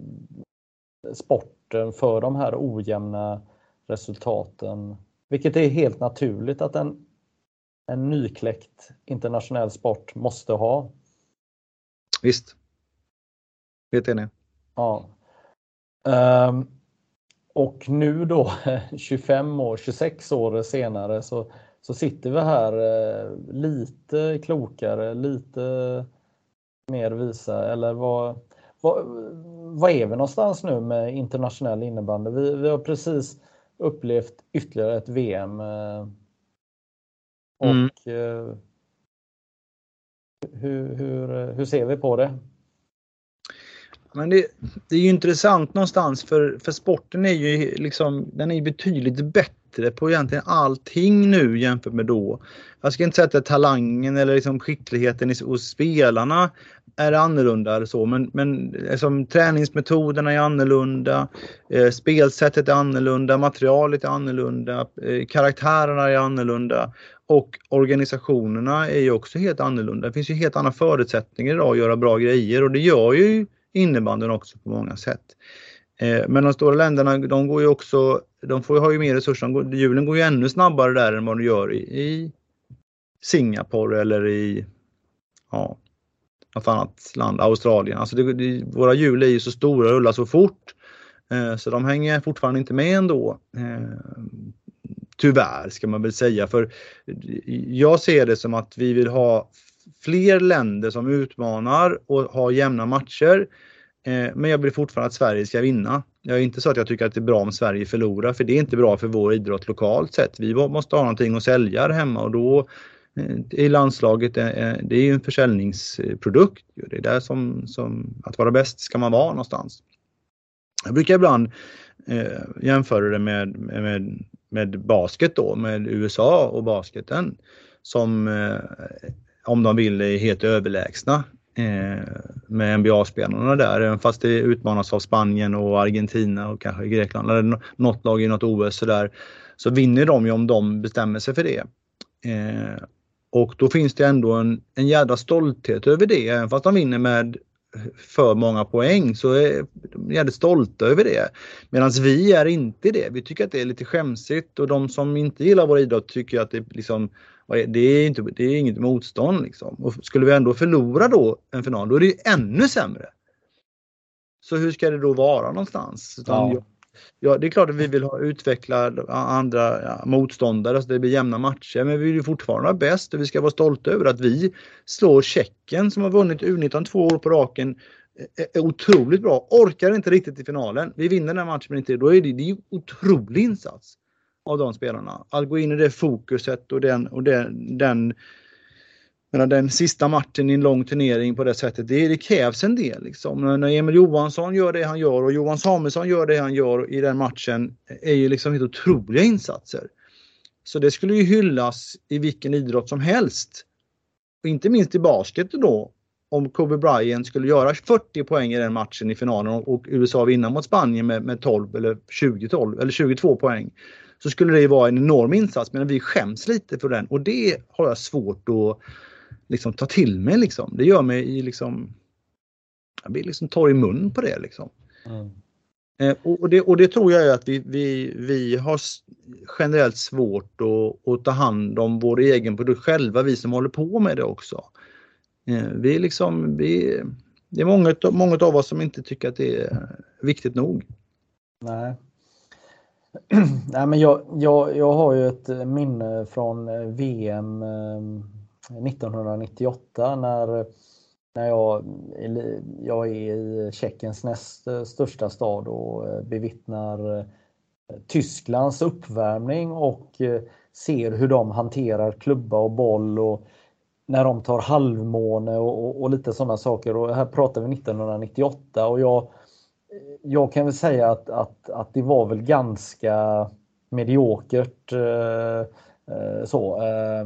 sporten för de här ojämna resultaten. Vilket är helt naturligt att en, en nykläckt internationell sport måste ha. Visst. Helt enig. Ja. Um, och nu då 25 år, 26 år senare så, så sitter vi här eh, lite klokare, lite mer visa eller vad, vad, vad är vi någonstans nu med internationell innebandy? Vi, vi har precis upplevt ytterligare ett VM. Eh, och mm. Hur, hur, hur ser vi på det? Men det, det, är ju intressant någonstans för, för sporten är ju liksom, den är betydligt bättre på egentligen allting nu jämfört med då. Jag ska inte säga att talangen eller liksom skickligheten hos spelarna är annorlunda eller så men, men liksom, träningsmetoderna är annorlunda, eh, spelsättet är annorlunda, materialet är annorlunda, eh, karaktärerna är annorlunda och organisationerna är ju också helt annorlunda. Det finns ju helt andra förutsättningar idag att göra bra grejer och det gör ju innebandyn också på många sätt. Eh, men de stora länderna de går ju också, de får har ju mer resurser, hjulen går ju ännu snabbare där än vad de gör i, i Singapore eller i ja, något annat land, Australien. Alltså det, det, våra hjul är ju så stora och rullar så fort eh, så de hänger fortfarande inte med ändå. Eh, tyvärr ska man väl säga för jag ser det som att vi vill ha fler länder som utmanar och har jämna matcher. Eh, men jag vill fortfarande att Sverige ska vinna. Jag är inte så att jag tycker att det är bra om Sverige förlorar för det är inte bra för vår idrott lokalt sett. Vi måste ha någonting att sälja här hemma och då eh, i landslaget, eh, det är ju en försäljningsprodukt. Det är där som, som att vara bäst ska man vara någonstans. Jag brukar ibland eh, jämföra det med, med, med basket då, med USA och basketen som eh, om de vill är helt överlägsna Eh, med NBA-spelarna där. Även fast det utmanas av Spanien och Argentina och kanske Grekland eller något lag i något OS sådär. Så vinner de ju om de bestämmer sig för det. Eh, och då finns det ändå en, en jädra stolthet över det. Även fast de vinner med för många poäng så är de jävligt stolta över det. Medan vi är inte det. Vi tycker att det är lite skämsigt och de som inte gillar vår idrott tycker att det liksom det är, inte, det är inget motstånd liksom. Och skulle vi ändå förlora då en final, då är det ju ännu sämre. Så hur ska det då vara någonstans? Ja. ja. det är klart att vi vill ha, utveckla andra ja, motståndare så det blir jämna matcher. Men vi vill ju fortfarande vara bäst och vi ska vara stolta över att vi slår Tjeckien som har vunnit U19 två år på raken. Är otroligt bra. Orkar inte riktigt i finalen. Vi vinner den matchen men inte Då är det, det är otrolig insats av de spelarna. Att gå in i det fokuset och den, och den, den, menar, den sista matchen i en lång turnering på det sättet, det, det krävs en del. Liksom. När Emil Johansson gör det han gör och Johan Samuelsson gör det han gör i den matchen är ju liksom helt otroliga insatser. Så det skulle ju hyllas i vilken idrott som helst. Och inte minst i basket då. Om Kobe Bryant skulle göra 40 poäng i den matchen i finalen och USA vinna mot Spanien med, med 12 eller 20 12 eller 22 poäng så skulle det vara en enorm insats men vi skäms lite för den och det har jag svårt att liksom, ta till mig. Liksom. Det gör mig liksom, jag blir liksom torr i mun på det. Liksom. Mm. Eh, och, det, och det tror jag är att vi, vi, vi har generellt svårt att, att ta hand om vår egen produkt själva, vi som håller på med det också. Eh, vi liksom, vi, det är många, många av oss som inte tycker att det är viktigt nog. Nej. Nej, men jag, jag, jag har ju ett eh, minne från eh, VM 1998 eh, när, när jag, jag är i Tjeckiens näst största stad och bevittnar Tysklands uppvärmning och ser hur de hanterar klubba och boll och när de tar halvmåne och, och, och lite sådana saker. Och här pratar vi 1998 och jag, jag kan väl säga att, att, att det var väl ganska mediokert. Eh, eh, så. Eh,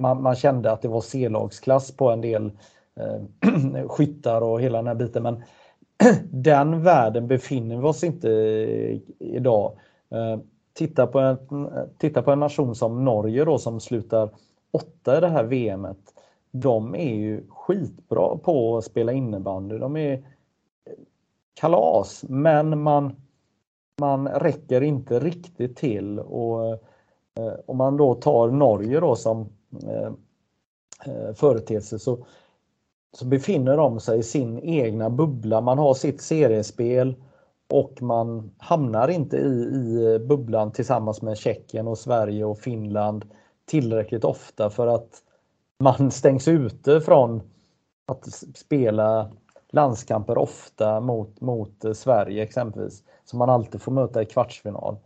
man, man, kände att det var C-lagsklass på en del eh, skyttar och hela den här biten. Men den världen befinner vi oss inte i idag. Eh, titta, på en, titta på en nation som Norge då som slutar åtta i det här VMet. De är ju skitbra på att spela innebandy. De är kalas, men man, man räcker inte riktigt till. Och eh, om man då tar Norge då som eh, eh, företeelse så, så befinner de sig i sin egna bubbla. Man har sitt seriespel och man hamnar inte i, i bubblan tillsammans med Tjeckien och Sverige och Finland tillräckligt ofta för att man stängs ute från att spela landskamper ofta mot, mot eh, Sverige exempelvis. Som man alltid får möta i kvartsfinal.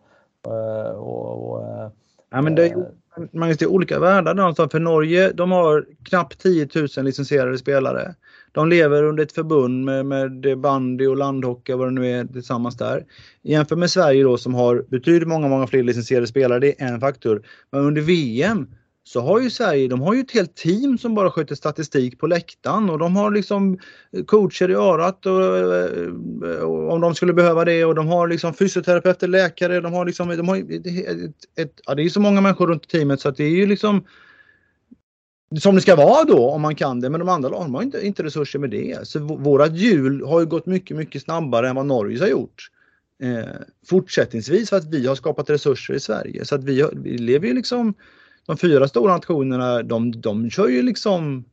Uh, och, och, uh, ja, men det, är, Magnus, det är olika världar någonstans. För Norge, de har knappt 10 000 licensierade spelare. De lever under ett förbund med, med bandy och landhockey vad det nu är tillsammans där. Jämfört med Sverige då som har betydligt många, många fler licensierade spelare. Det är en faktor. Men under VM så har ju Sverige, de har ju ett helt team som bara sköter statistik på läktaren och de har liksom eh, coacher i örat och, eh, och, om de skulle behöva det och de har liksom fysioterapeuter, läkare, de har liksom, de har ett, ett, ett, ja, det är så många människor runt teamet så att det är ju liksom som det ska vara då om man kan det, men de andra lagen har inte, inte resurser med det. Så vårat hjul har ju gått mycket, mycket snabbare än vad Norge har gjort. Eh, fortsättningsvis för att vi har skapat resurser i Sverige. Så att vi, vi lever ju liksom de fyra stora nationerna de, de kör ju liksom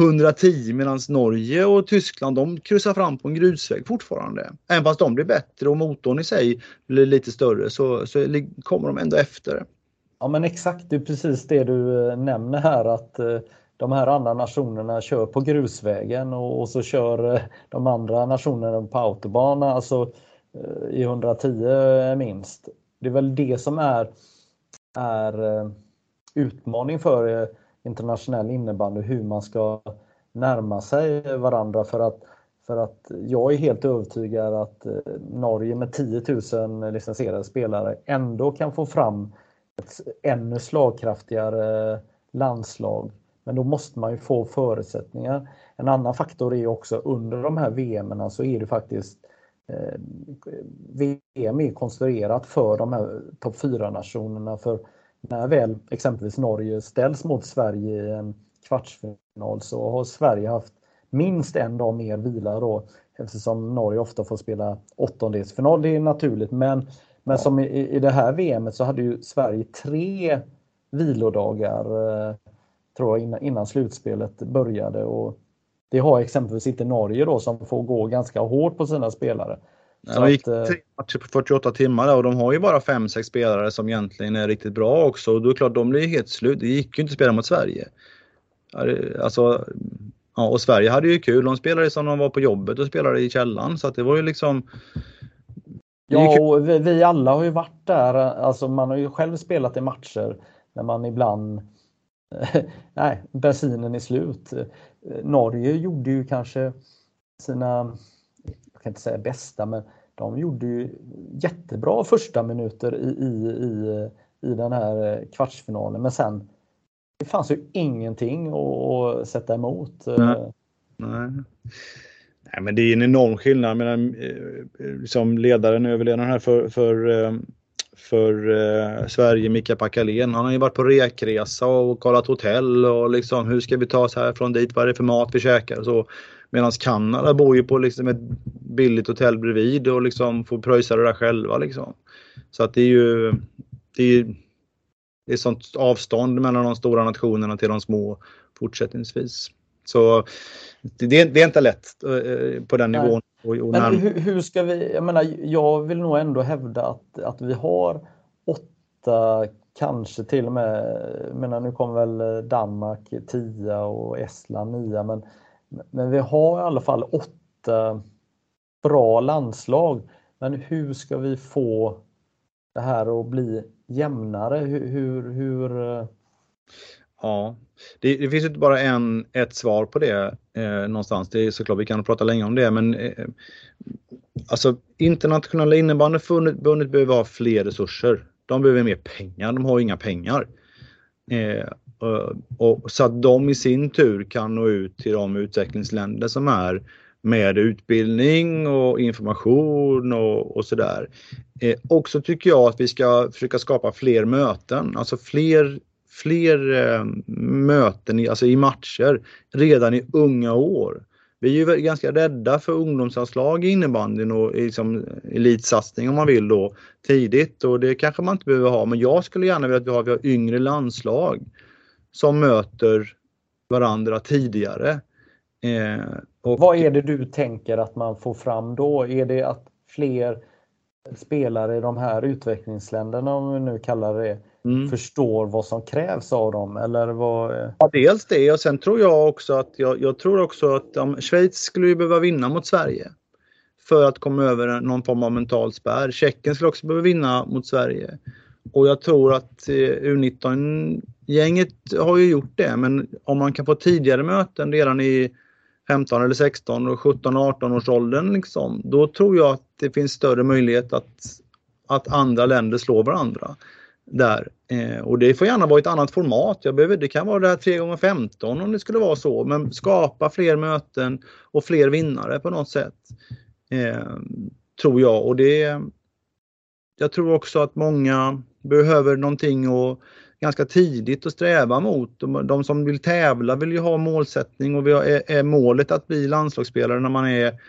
110 medan Norge och Tyskland de kryssar fram på en grusväg fortfarande. Även fast de blir bättre och motorn i sig blir lite större så, så kommer de ändå efter. Ja men exakt, det är precis det du eh, nämner här att eh, de här andra nationerna kör på grusvägen och, och så kör eh, de andra nationerna på autobana, alltså i 110 minst. Det är väl det som är, är utmaning för eh, internationell innebandy, hur man ska närma sig varandra för att för att jag är helt övertygad att eh, Norge med 10 000 licensierade spelare ändå kan få fram ett ännu slagkraftigare landslag. Men då måste man ju få förutsättningar. En annan faktor är också under de här VM så är det faktiskt eh, VM är konstruerat för de här topp 4-nationerna. För när väl exempelvis Norge ställs mot Sverige i en kvartsfinal så har Sverige haft minst en dag mer vila då eftersom Norge ofta får spela åttondelsfinal. Det är naturligt men men som i, i det här VMet så hade ju Sverige tre vilodagar eh, tror jag innan, innan slutspelet började och det har exempelvis inte Norge då som får gå ganska hårt på sina spelare. Ja, de gick eh, tre matcher på 48 timmar och de har ju bara 5-6 spelare som egentligen är riktigt bra också. Och då är det klart, de blir helt slut. Det gick ju inte att spela mot Sverige. Alltså, ja, och Sverige hade ju kul. De spelade som de var på jobbet och spelade i källan. Så att det var ju liksom Ja, och vi, vi, alla har ju varit där. Alltså man har ju själv spelat i matcher när man ibland... nej, bensinen är slut. Norge gjorde ju kanske sina, jag kan inte säga bästa, men de gjorde ju jättebra första minuter i, i, i, i den här eh, kvartsfinalen. Men sen, det fanns ju ingenting att sätta emot. Eh. Nej. Nej. Nej, men det är en enorm skillnad. mellan eh, som ledaren, överledaren här för, för, för eh, Sverige, Mika Pakalén, han har ju varit på rekresa och kollat hotell och liksom hur ska vi ta oss härifrån dit, vad är det för mat vi käkar och så. Medan Kanada bor ju på liksom ett billigt hotell bredvid och liksom får pröjsa det där själva. Liksom. Så att det är ju det är, det är sånt avstånd mellan de stora nationerna till de små fortsättningsvis. Så det, det är inte lätt eh, på den nivån. Och, och Men hur, hur, ska vi, jag menar, jag vill nog ändå hävda att, att vi har åtta, kanske till och med, menar nu kommer väl Danmark tia och Estland nia, men, men vi har i alla fall åtta bra landslag. Men hur ska vi få det här att bli jämnare? Hur, hur, hur... Eh? Ja, det, det, finns inte bara en, ett svar på det eh, någonstans. Det är såklart, vi kan prata länge om det, men eh, alltså internationella innebandyförbundet behöver ha fler resurser. De behöver mer pengar, de har inga pengar. Eh, och, och, så att de i sin tur kan nå ut till de utvecklingsländer som är med utbildning och information och, och sådär. Eh, också tycker jag att vi ska försöka skapa fler möten, alltså fler, fler eh, möten i, alltså i matcher redan i unga år. Vi är ju ganska rädda för ungdomsanslag i innebandyn och liksom elitsatsning om man vill då tidigt och det kanske man inte behöver ha men jag skulle gärna vilja att vi har, vi har yngre landslag som möter varandra tidigare. Eh, och, Vad är det du tänker att man får fram då? Är det att fler spelare i de här utvecklingsländerna, om vi nu kallar det mm. förstår vad som krävs av dem? Eller vad... Ja, dels det och sen tror jag också att jag, jag tror också att um, Schweiz skulle ju behöva vinna mot Sverige för att komma över någon form av mental spärr. Tjeckien skulle också behöva vinna mot Sverige. Och jag tror att eh, U19-gänget har ju gjort det, men om man kan få tidigare möten redan i 15 eller 16 och 17 18 års åldern liksom, då tror jag att det finns större möjlighet att, att andra länder slår varandra där. Eh, och det får gärna vara ett annat format. Jag behöver, det kan vara det här 3 x 15 om det skulle vara så, men skapa fler möten och fler vinnare på något sätt. Eh, tror jag och det Jag tror också att många behöver någonting och ganska tidigt att sträva mot. De, som vill tävla vill ju ha målsättning och är, målet att bli landslagsspelare när man är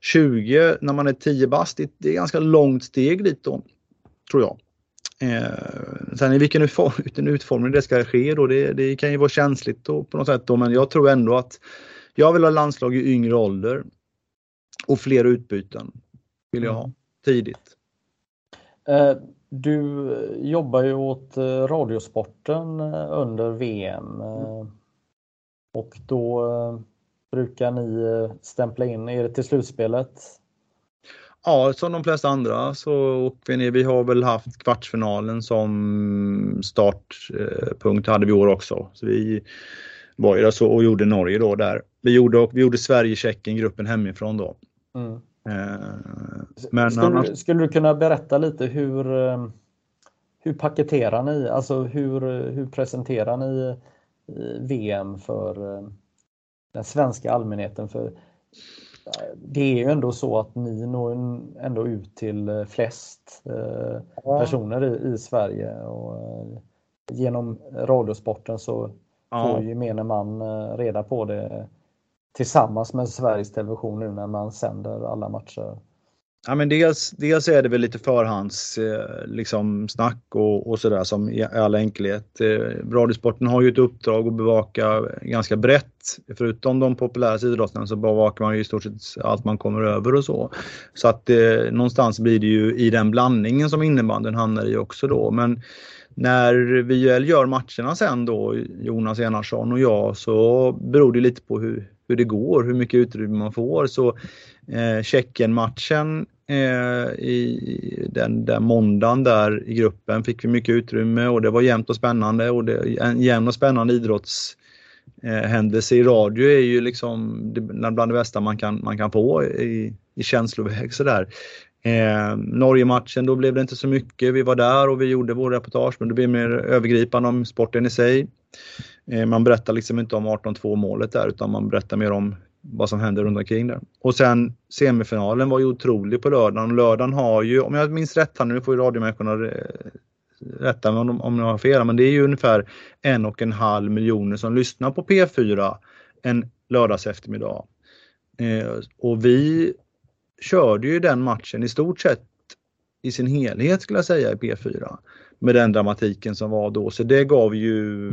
20, när man är 10 bast. Det, är ganska långt steg dit då, tror jag. Eh, sen i vilken utform, utformning det ska ske då, det, det kan ju vara känsligt då, på något sätt då, men jag tror ändå att jag vill ha landslag i yngre ålder och fler utbyten vill jag ha mm. tidigt. Eh, du jobbar ju åt eh, Radiosporten eh, under VM eh, och då brukar ni stämpla in, det till slutspelet? Ja, som de flesta andra så åker vi ner. Vi har väl haft kvartsfinalen som startpunkt hade vi år också. Så vi var ju där så och gjorde Norge då där. Vi gjorde, vi gjorde Sverige-Tjeckien, gruppen hemifrån då. Mm. Eh, men skulle, annars... du, skulle du kunna berätta lite hur, eh, hur paketerar ni, alltså hur, hur presenterar ni eh, VM för den svenska allmänheten? För det är ju ändå så att ni når ändå ut till flest ja. personer i, i Sverige och genom Radiosporten så ja. får gemene man reda på det tillsammans med Sveriges Television nu när man sänder alla matcher? Ja, men dels, dels är det väl lite förhands eh, liksom, snack och, och sådär som i all enkelhet. Eh, Radiosporten har ju ett uppdrag att bevaka ganska brett. Förutom de populära idrotterna så bevakar man ju i stort sett allt man kommer över och så. Så att eh, någonstans blir det ju i den blandningen som innebandyn hamnar i också då. Men när vi väl gör matcherna sen då, Jonas Enarsson och jag, så beror det lite på hur, hur det går, hur mycket utrymme man får. Så eh, Tjeckien-matchen eh, i den där måndagen där i gruppen fick vi mycket utrymme och det var jämnt och spännande och det, en jämn och spännande idrotts eh, händelse i radio är ju liksom bland det bästa man kan, man kan få i, i känsloväg sådär. Eh, Norge-matchen, då blev det inte så mycket. Vi var där och vi gjorde vår reportage, men det blev mer övergripande om sporten i sig. Eh, man berättar liksom inte om 18-2 målet där, utan man berättar mer om vad som händer runt omkring där. Och sen semifinalen var ju otrolig på lördagen. Lördagen har ju, om jag minns rätt här nu får ju radiomänniskorna eh, rätta mig om, om jag har fel, men det är ju ungefär en och en halv miljoner som lyssnar på P4 en lördags eftermiddag. Eh, och vi körde ju den matchen i stort sett i sin helhet skulle jag säga i P4 med den dramatiken som var då. Så det gav ju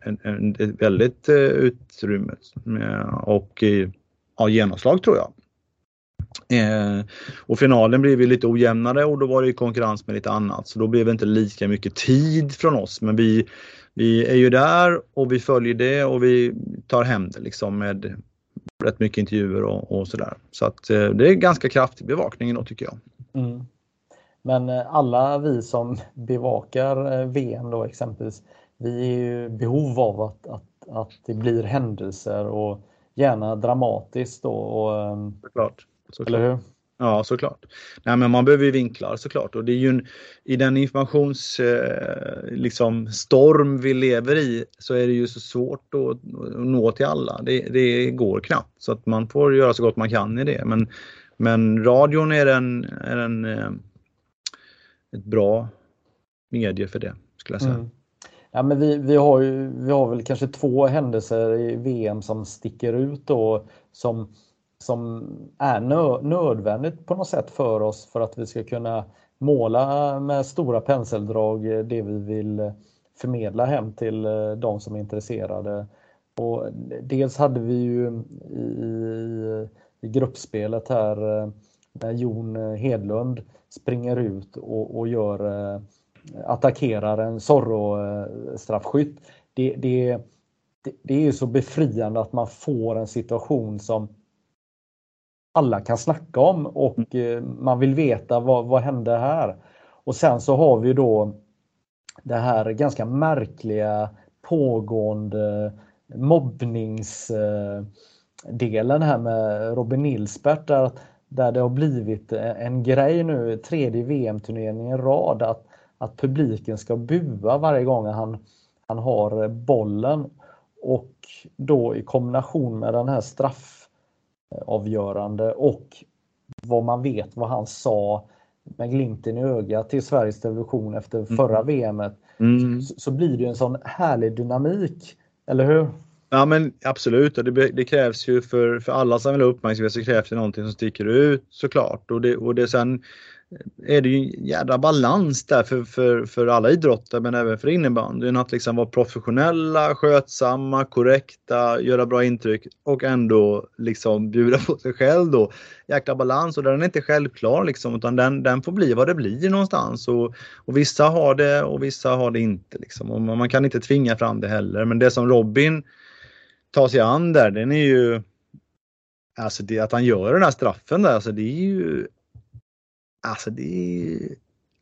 en, en, ett väldigt eh, utrymme eh, och eh, ja, genomslag tror jag. Eh, och finalen blev ju lite ojämnare och då var det konkurrens med lite annat så då blev det inte lika mycket tid från oss men vi, vi är ju där och vi följer det och vi tar hem det liksom med rätt mycket intervjuer och, och sådär. Så att eh, det är ganska kraftig bevakning då tycker jag. Mm. Men eh, alla vi som bevakar eh, VM då exempelvis, vi är ju behov av att, att, att det blir händelser och gärna dramatiskt då. Och, ehm, Såklart. såklart. Eller hur? Ja, såklart. Nej, men man behöver ju vinklar såklart och det är ju en, i den informationsstorm eh, liksom, vi lever i så är det ju så svårt att, att nå till alla. Det, det, går knappt så att man får göra så gott man kan i det. Men, men radion är en, är en eh, ett bra medie för det skulle jag säga. Mm. Ja, men vi, vi, har ju, vi har väl kanske två händelser i VM som sticker ut då som, som är nö, nödvändigt på något sätt för oss för att vi ska kunna måla med stora penseldrag det vi vill förmedla hem till eh, de som är intresserade. Och dels hade vi ju i, i gruppspelet här eh, när Jon Hedlund springer ut och, och gör eh, attackerar en Zorro-straffskytt. Det, det, det, det är så befriande att man får en situation som alla kan snacka om och eh, man vill veta vad, vad hände här. Och sen så har vi då det här ganska märkliga pågående mobbningsdelen här med Robin Nilsbert där, där det har blivit en grej nu, tredje VM-turneringen i rad, att att publiken ska bua varje gång han, han har bollen. Och då i kombination med den här straffavgörande och vad man vet vad han sa med glimten i ögat till Sveriges Television efter mm. förra mm. VMet mm. så, så, blir det en sån härlig dynamik. Eller hur? Ja men absolut. Och det, det, krävs ju för, för alla som vill ha uppmärksamhet så krävs det någonting som sticker ut såklart. Och det, och det sen eh, är det ju en jädra balans där för, för, för alla idrotter men även för innebandyn att liksom vara professionella, skötsamma, korrekta, göra bra intryck och ändå liksom bjuda på sig själv då. Jäkla balans. Och den är inte självklar liksom utan den, den får bli vad det blir någonstans. Och, och vissa har det och vissa har det inte liksom. Och man kan inte tvinga fram det heller. Men det som Robin tar sig an där den är ju Alltså det, att han gör den här straffen där, alltså det är ju Alltså det är,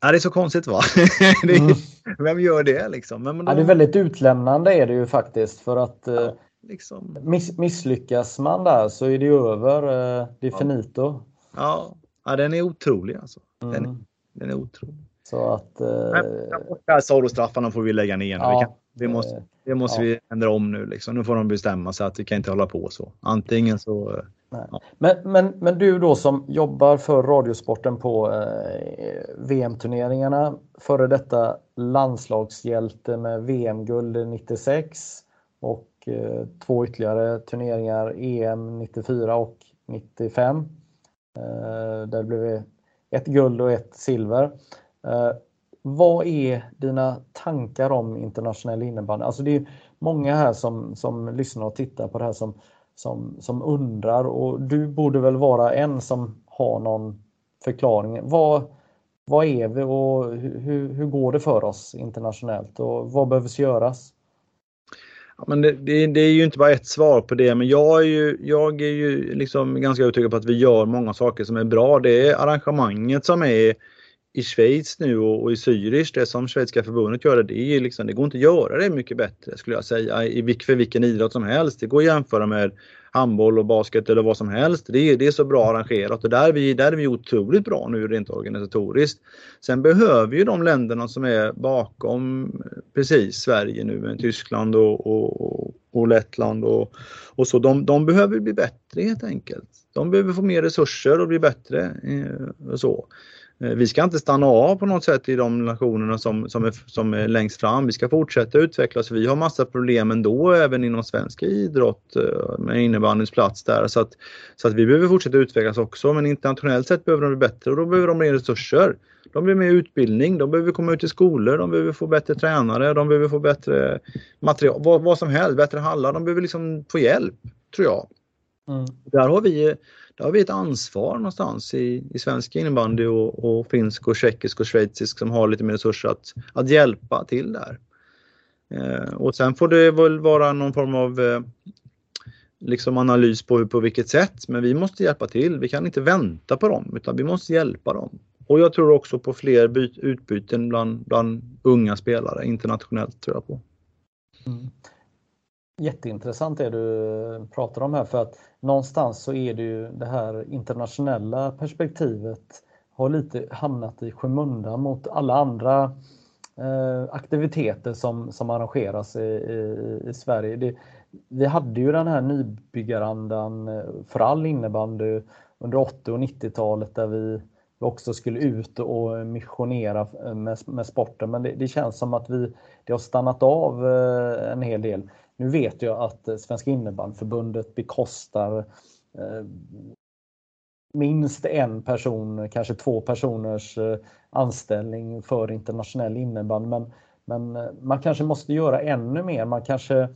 ja, det är så konstigt va? är, mm. Vem gör det liksom? Men, men då... ja, det är väldigt utlämnande är det ju faktiskt för att ja, eh, liksom... miss, misslyckas man där så är det ju över. Eh, det är ja. finito. Ja. ja, den är otrolig alltså. Den, mm. den är otrolig. Så att... Eh... Solostraffarna får vi lägga ner. Ja, det måste, det måste vi ändra om nu. Liksom. Nu får de bestämma sig att vi kan inte hålla på så. Antingen så Ja. Men, men, men du då som jobbar för Radiosporten på eh, VM-turneringarna, före detta landslagshjälte med VM-guld 96 och eh, två ytterligare turneringar, EM 94 och 95. Eh, där blev det ett guld och ett silver. Vad är dina tankar om internationell innebandy? Alltså det är många här som, som lyssnar och tittar på det här som som, som undrar och du borde väl vara en som har någon förklaring. Vad, vad är vi och hur, hur går det för oss internationellt och vad behövs göras? Ja, men det, det, det, är ju inte bara ett svar på det, men jag är ju, jag är ju liksom ganska övertygad på att vi gör många saker som är bra. Det är arrangemanget som är i Schweiz nu och, och i Zürich, det som Schweiziska förbundet gör, det, är liksom, det går inte att göra det mycket bättre skulle jag säga i, för vilken idrott som helst. Det går att jämföra med handboll och basket eller vad som helst. Det är, det är så bra arrangerat och där är, vi, där är vi otroligt bra nu rent organisatoriskt. Sen behöver ju de länderna som är bakom precis Sverige nu, med Tyskland och, och, och Lettland och, och så, de, de behöver bli bättre helt enkelt. De behöver få mer resurser och bli bättre. Eh, så. Eh, vi ska inte stanna av på något sätt i de nationerna som, som, är, som är längst fram. Vi ska fortsätta utvecklas. Vi har massa problem ändå även inom svensk idrott eh, med innebandyns plats där. Så att, så att vi behöver fortsätta utvecklas också men internationellt sett behöver de bli bättre och då behöver de mer resurser. De behöver mer utbildning, de behöver komma ut i skolor, de behöver få bättre tränare, de behöver få bättre material, vad, vad som helst, bättre hallar. De behöver liksom få hjälp, tror jag. Mm. Där har vi där har vi ett ansvar någonstans i, i svensk innebandy och, och finsk och tjeckisk och schweizisk som har lite mer resurser att, att hjälpa till där. Eh, och sen får det väl vara någon form av eh, liksom analys på, hur, på vilket sätt, men vi måste hjälpa till. Vi kan inte vänta på dem utan vi måste hjälpa dem. Och jag tror också på fler byt, utbyten bland, bland unga spelare internationellt tror jag på. Mm. Jätteintressant det du pratar om här för att någonstans så är det ju det här internationella perspektivet har lite hamnat i skymundan mot alla andra eh, aktiviteter som, som arrangeras i, i, i Sverige. Det, vi hade ju den här nybyggarandan eh, för all innebandy under 80 och 90-talet där vi också skulle ut och missionera eh, med, med sporten men det, det, känns som att vi, det har stannat av eh, en hel del. Nu vet jag att eh, Svenska innebandyförbundet bekostar eh, minst en person, kanske två personers eh, anställning för internationell innebandy. Men, men eh, man kanske måste göra ännu mer. Man kanske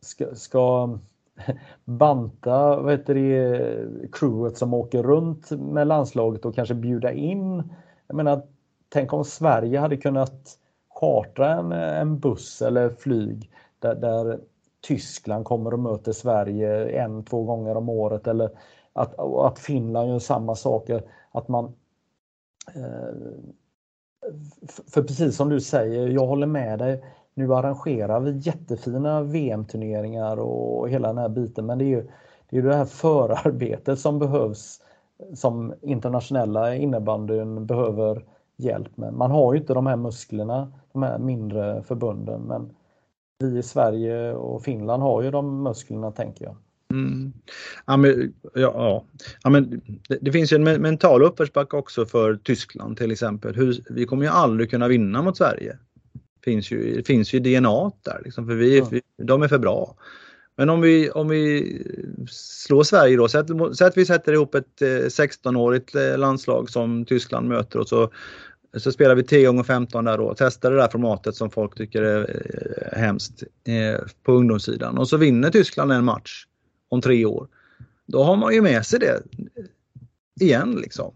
ska, ska banta vad heter det, crewet som åker runt med landslaget och kanske bjuda in. Jag menar, tänk om Sverige hade kunnat chartra en, en buss eller flyg där, där Tyskland kommer och möter Sverige en, två gånger om året eller att, att Finland gör samma saker. Att man eh, för precis som du säger, jag håller med dig. Nu arrangerar vi jättefina VM-turneringar och hela den här biten men det är ju det, är det här förarbetet som behövs som internationella innebandyn behöver hjälp med. Man har ju inte de här musklerna, de här mindre förbunden men vi i Sverige och Finland har ju de musklerna tänker jag. Mm. Ja, men, ja, ja. men det, det, finns ju en mental uppförsbacke också för Tyskland till exempel. Hur, vi kommer ju aldrig kunna vinna mot Sverige. Finns ju, det finns ju DNA där, liksom, för vi, ja. de är för bra. Men om vi, om vi slår Sverige då, säg att vi sätter ihop ett 16-årigt eh, landslag som Tyskland möter och så så spelar vi 10 gånger 15 där då, testar det där formatet som folk tycker är eh, hemskt eh, på ungdomssidan och så vinner Tyskland en match om tre år. Då har man ju med sig det igen liksom.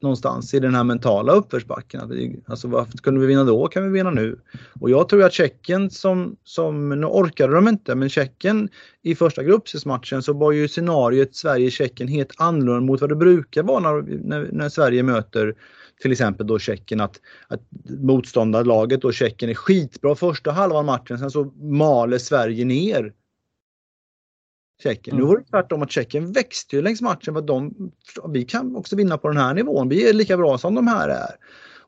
Någonstans i den här mentala uppförsbacken. Alltså varför kunde vi vinna då kan vi vinna nu. Och jag tror att Tjeckien som, som nu orkade de inte, men Tjeckien i första gruppspelsmatchen så var ju scenariet Sverige-Tjeckien helt annorlunda mot vad det brukar vara när, när, när Sverige möter till exempel då Tjeckien att, att motståndarlaget då Tjeckien är skitbra första halvan matchen sen så maler Sverige ner Tjeckien. Mm. Nu var det tvärtom att Tjeckien växte ju längs matchen för att de, vi kan också vinna på den här nivån. Vi är lika bra som de här är.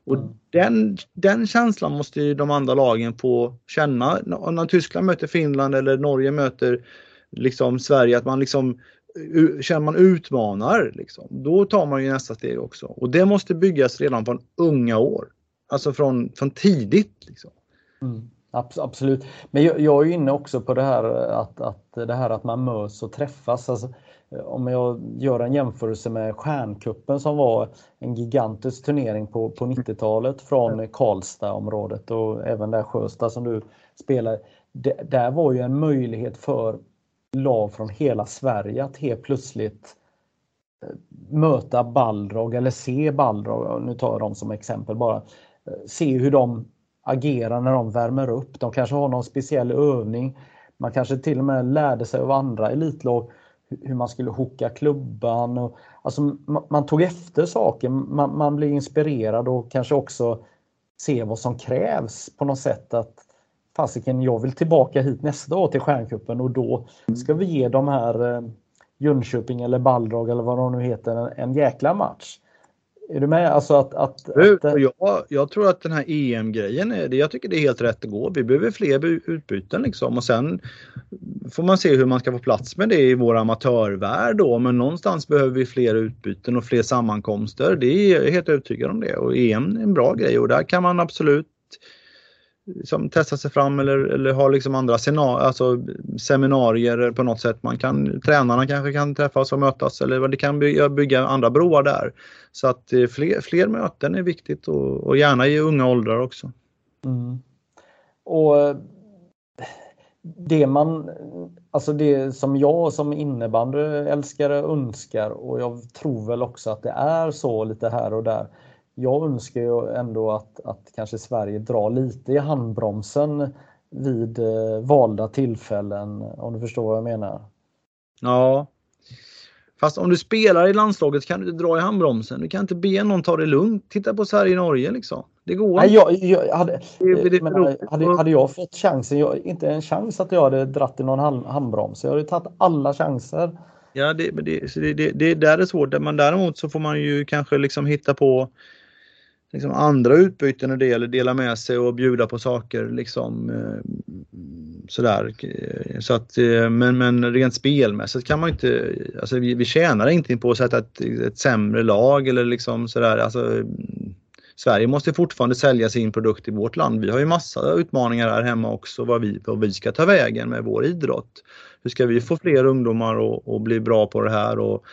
Och mm. den, den känslan måste ju de andra lagen få känna. När Tyskland möter Finland eller Norge möter liksom Sverige, att man liksom känner man utmanar, liksom, då tar man ju nästa steg också. Och det måste byggas redan från unga år. Alltså från, från tidigt. Liksom. Mm, absolut. Men jag, jag, är inne också på det här att, att, det här att man möts och träffas. Alltså, om jag gör en jämförelse med Stjärnkuppen som var en gigantisk turnering på, på 90-talet från Karlstad-området och även där Sjöstad som du spelar. Det, där var ju en möjlighet för lag från hela Sverige att helt plötsligt eh, möta Balrog eller se Balrog, nu tar jag dem som exempel bara, eh, se hur de agerar när de värmer upp. De kanske har någon speciell övning. Man kanske till och med lärde sig av andra elitlag hur man skulle hocka klubban. Och, alltså, man, man tog efter saker, man, man blev inspirerad och kanske också se vad som krävs på något sätt att fasiken, jag vill tillbaka hit nästa år till Stjärnkuppen och då ska vi ge de här eh, Jönköping eller Balrog eller vad de nu heter en, en jäkla match. Är du med? Alltså att, att, att jag, jag tror att den här EM-grejen, är, jag tycker det är helt rätt att gå. Vi behöver fler utbyten liksom och sen får man se hur man ska få plats med det i vår amatörvärld då. Men någonstans behöver vi fler utbyten och fler sammankomster. Det är jag helt övertygad om det och EM är en bra grej och där kan man absolut som testa sig fram eller, eller ha liksom andra alltså seminarier på något sätt. Man kan, tränarna kanske kan träffas och mötas eller det kan bygga, bygga andra broar där. Så att eh, fler, fler möten är viktigt och, och gärna i unga åldrar också. Mm. Och eh, det man, alltså det som jag som innebandyälskare önskar och jag tror väl också att det är så lite här och där jag önskar ju ändå att, att kanske Sverige drar lite i handbromsen vid eh, valda tillfällen, om du förstår vad jag menar. Ja. Fast om du spelar i landslaget kan du inte dra i handbromsen. Du kan inte be någon ta det lugnt. Titta på Sverige-Norge liksom. Det går Nej, jag, jag hade, menar, hade, hade, jag fått chansen, jag, inte en chans att jag hade dratt i någon handbroms. Jag hade tagit alla chanser. Ja, det, det, det, det, det där är svårt. Men däremot så får man ju kanske liksom hitta på liksom andra utbyten och det eller dela med sig och bjuda på saker liksom eh, sådär. Eh, så att, eh, men, men rent spelmässigt kan man inte, alltså vi, vi tjänar inte på att sätta ett, ett sämre lag eller liksom sådär. Alltså, Sverige måste fortfarande sälja sin produkt i vårt land. Vi har ju massa utmaningar här hemma också vad vi, vad vi ska ta vägen med vår idrott. Hur ska vi få fler ungdomar att bli bra på det här och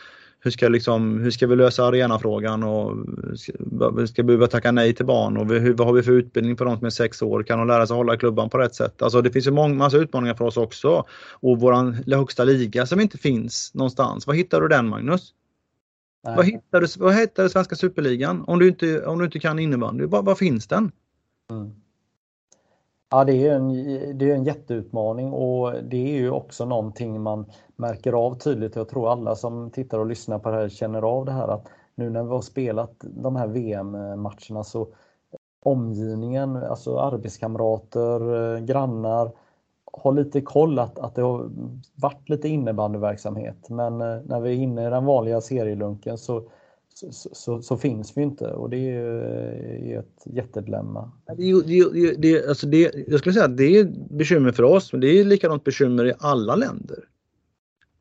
hur ska, liksom, hur ska vi lösa arenafrågan och ska, ska vi behöva tacka nej till barn och hur, vad har vi för utbildning på de som är sex år? Kan de lära sig hålla klubban på rätt sätt? Alltså det finns ju många, massa utmaningar för oss också. Och våran högsta liga som inte finns någonstans. Var hittar du den Magnus? Vad hittar, du, vad hittar du svenska superligan? Om du inte, om du inte kan innebandy, var, var finns den? Mm. Ja, det är en, det är en jätteutmaning och det är ju också någonting man märker av tydligt. Jag tror alla som tittar och lyssnar på det här känner av det här att nu när vi har spelat de här VM-matcherna så omgivningen, alltså arbetskamrater, eh, grannar har lite koll att, att det har varit lite innebandyverksamhet. Men eh, när vi är inne i den vanliga serielunken så så, så, så, finns vi inte och det är eh, ett jättedilemma. Det, det, det, alltså det, jag skulle säga att det är bekymmer för oss, men det är likadant bekymmer i alla länder.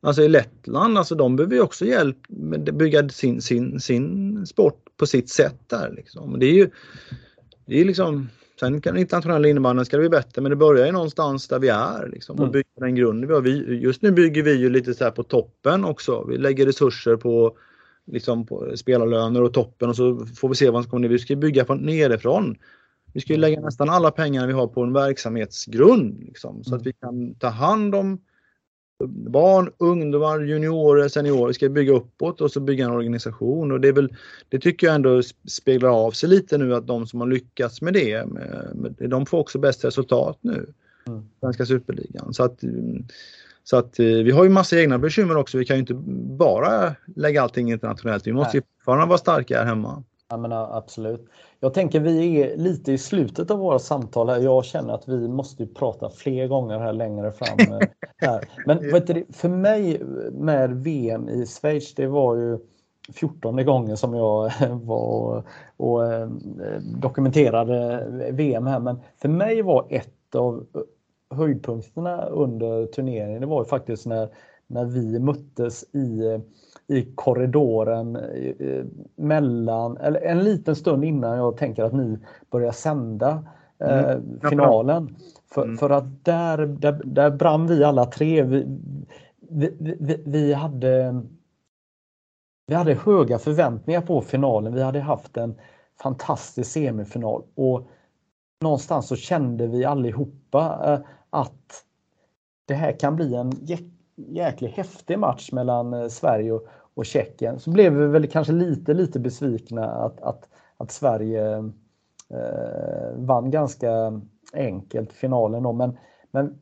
Alltså i Lettland, alltså de behöver ju också hjälp med att bygga sin, sin, sin sport på sitt sätt där. Liksom. Det är ju det är liksom, sen kan internationella innebandyn ska det bli bättre men det börjar ju någonstans där vi är liksom, och mm. bygga den grunden vi har. Vi, just nu bygger vi ju lite så på toppen också. Vi lägger resurser på liksom på spelarlöner och toppen och så får vi se vad som kommer ner. Vi ska bygga från nerifrån. Vi ska lägga nästan alla pengar vi har på en verksamhetsgrund liksom, så att mm. vi kan ta hand om barn, ungdomar, juniorer, seniorer. Vi ska bygga uppåt och så bygga en organisation och det är väl, det tycker jag ändå speglar av sig lite nu att de som har lyckats med det, de får också bäst resultat nu. Mm. Svenska superligan. Så att så att eh, vi har ju massa egna bekymmer också. Vi kan ju inte bara lägga allting internationellt. Vi måste ju fortfarande vara starka här hemma. Ja, men, absolut. Jag tänker vi är lite i slutet av våra samtal här. Jag känner att vi måste prata fler gånger här längre fram. Eh, här. Men vet du, för mig med VM i Schweiz, det var ju 14 gången som jag var och eh, dokumenterade VM här. Men för mig var ett av höjdpunkterna under turneringen det var ju faktiskt när, när vi möttes i, i korridoren mellan, eller en liten stund innan jag tänker att ni börjar sända eh, mm. finalen. För, mm. för att där, där, där brann vi alla tre. Vi, vi, vi, vi, hade vi hade höga förväntningar på finalen. Vi hade haft en fantastisk semifinal och någonstans så kände vi allihopa eh, att det här kan bli en jäkligt häftig match mellan eh, Sverige och, och Tjeckien. Så blev vi väl kanske lite, lite besvikna att, att, att Sverige eh, vann ganska enkelt finalen. Då. Men, men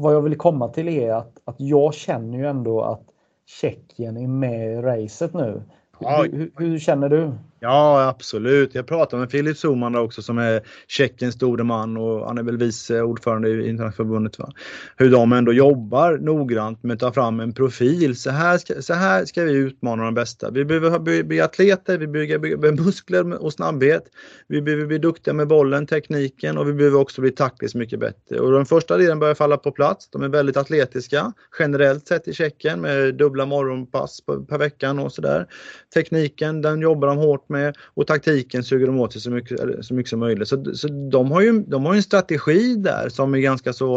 vad jag vill komma till är att, att jag känner ju ändå att Tjeckien är med i racet nu. Hur, hur, hur, känner du? Ja, absolut. Jag pratade med Filip Soman också som är Tjeckiens store man och han är väl vice ordförande i Internationalförbundet. Va? Hur de ändå jobbar noggrant med att ta fram en profil. Så här ska, så här ska vi utmana de bästa. Vi behöver bli atleter, vi behöver bygga muskler och snabbhet. Vi behöver bli duktiga med bollen, tekniken och vi behöver också bli taktiskt mycket bättre. Och den första delen börjar falla på plats. De är väldigt atletiska generellt sett i Tjeckien med dubbla morgonpass per veckan och sådär. Tekniken, den jobbar de hårt med och taktiken suger de åt sig så mycket, så mycket som möjligt. Så, så de, har ju, de har en strategi där som är ganska så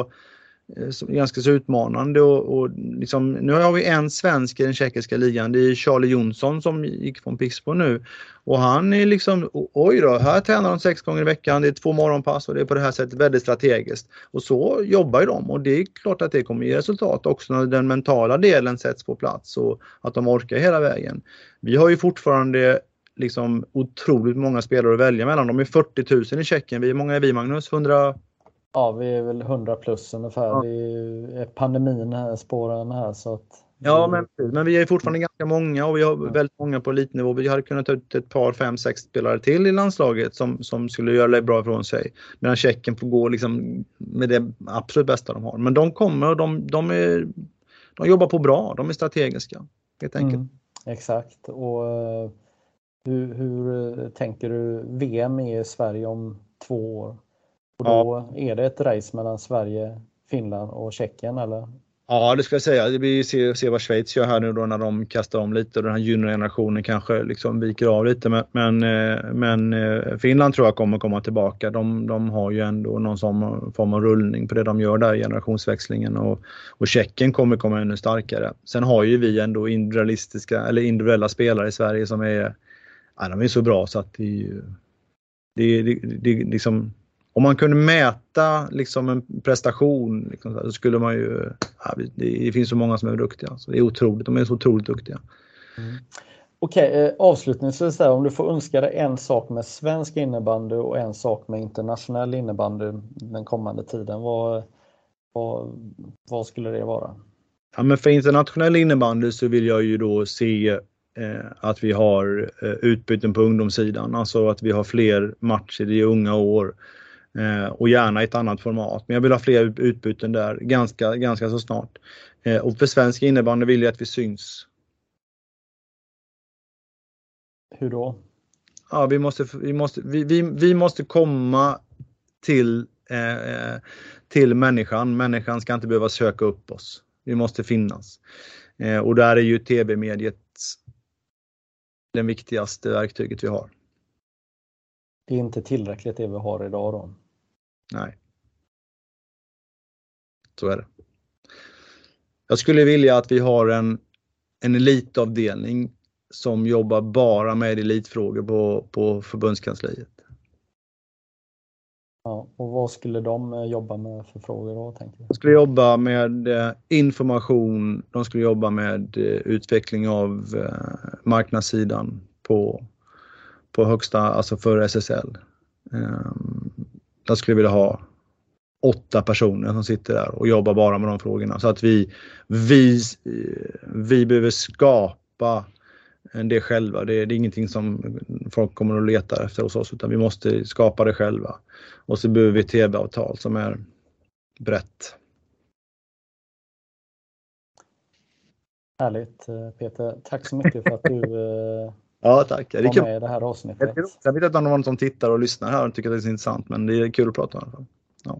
eh, ganska så utmanande och, och liksom, nu har vi en svensk i den tjeckiska ligan. Det är Charlie Jonsson som gick från Pixbo nu. Och han är liksom, oj då, här tränar de sex gånger i veckan, det är två morgonpass och det är på det här sättet väldigt strategiskt. Och så jobbar ju de och det är klart att det kommer ge resultat också när den mentala delen sätts på plats och att de orkar hela vägen. Vi har ju fortfarande liksom otroligt många spelare att välja mellan. De är 40 000 i Tjeckien. Vi, hur många är vi Magnus? 100? Ja, vi är väl 100 plus ungefär. Ja. Det är pandemin här, spåren här så att Ja, men, men vi är fortfarande ganska många och vi har väldigt många på elitnivå. Vi hade kunnat ta ut ett par, fem, sex spelare till i landslaget som, som skulle göra det bra ifrån sig. Medan Tjeckien får gå liksom med det absolut bästa de har. Men de kommer och de, de, är, de jobbar på bra, de är strategiska. Helt enkelt. Mm, exakt. Och uh, hur, hur tänker du VM i Sverige om två år? Och då ja. är det ett race mellan Sverige, Finland och Tjeckien eller? Ja, det ska jag säga. Det blir se, se vad Schweiz gör här nu då när de kastar om lite och den här juniorgenerationen kanske liksom viker av lite. Men, men, eh, eh, Finland tror jag kommer komma tillbaka. De, de har ju ändå någon som, form av rullning på det de gör där generationsväxlingen och, och Tjeckien kommer komma ännu starkare. Sen har ju vi ändå individualistiska eller individuella spelare i Sverige som är, ja, de är så bra så att det, det, det, det liksom om man kunde mäta liksom en prestation liksom, så skulle man ju... Ja, det finns så många som är duktiga. Så det är otroligt, de är så otroligt duktiga. Mm. Okej, okay, eh, avslutningsvis där, om du får önska dig en sak med svensk innebandy och en sak med internationell innebandy den kommande tiden. Vad, vad, vad skulle det vara? Ja, men för internationell innebandy så vill jag ju då se att vi har eh, utbyten på ungdomssidan, alltså att vi har fler matcher i unga år Eh, och gärna i ett annat format. Men jag vill ha fler utbyten där ganska, ganska så snart. Eh, och för svensk innebandy vill jag att vi syns. Hur då? Ja, vi måste, vi måste, vi, vi, vi måste komma till, eh, till människan. Människan ska inte behöva söka upp oss. Vi måste finnas. Eh, och där är ju tv-mediet det viktigaste verktyget vi har. Det är inte tillräckligt det vi har idag då? Nej. Så är det. Jag skulle vilja att vi har en, en elitavdelning som jobbar bara med elitfrågor på, på förbundskansliet. Ja, och vad skulle de eh, jobba med för frågor då? Tänker De skulle jobba med eh, information, de skulle jobba med eh, utveckling av marknadssidan på, på högsta, alltså för SSL. Jag ehm, skulle vilja ha åtta personer som sitter där och jobbar bara med de frågorna. Så att vi, vi, vi behöver skapa det själva. Det är, det är ingenting som folk kommer att leta efter hos oss utan vi måste skapa det själva. Och så behöver vi tv-avtal som är brett. Härligt eh, Peter. Tack så mycket för att du eh, Ja, tack. Det kul. med det här avsnittet. Jag vet inte om någon som tittar och lyssnar här och tycker att det är intressant, men det är kul att prata i alla fall. Ja.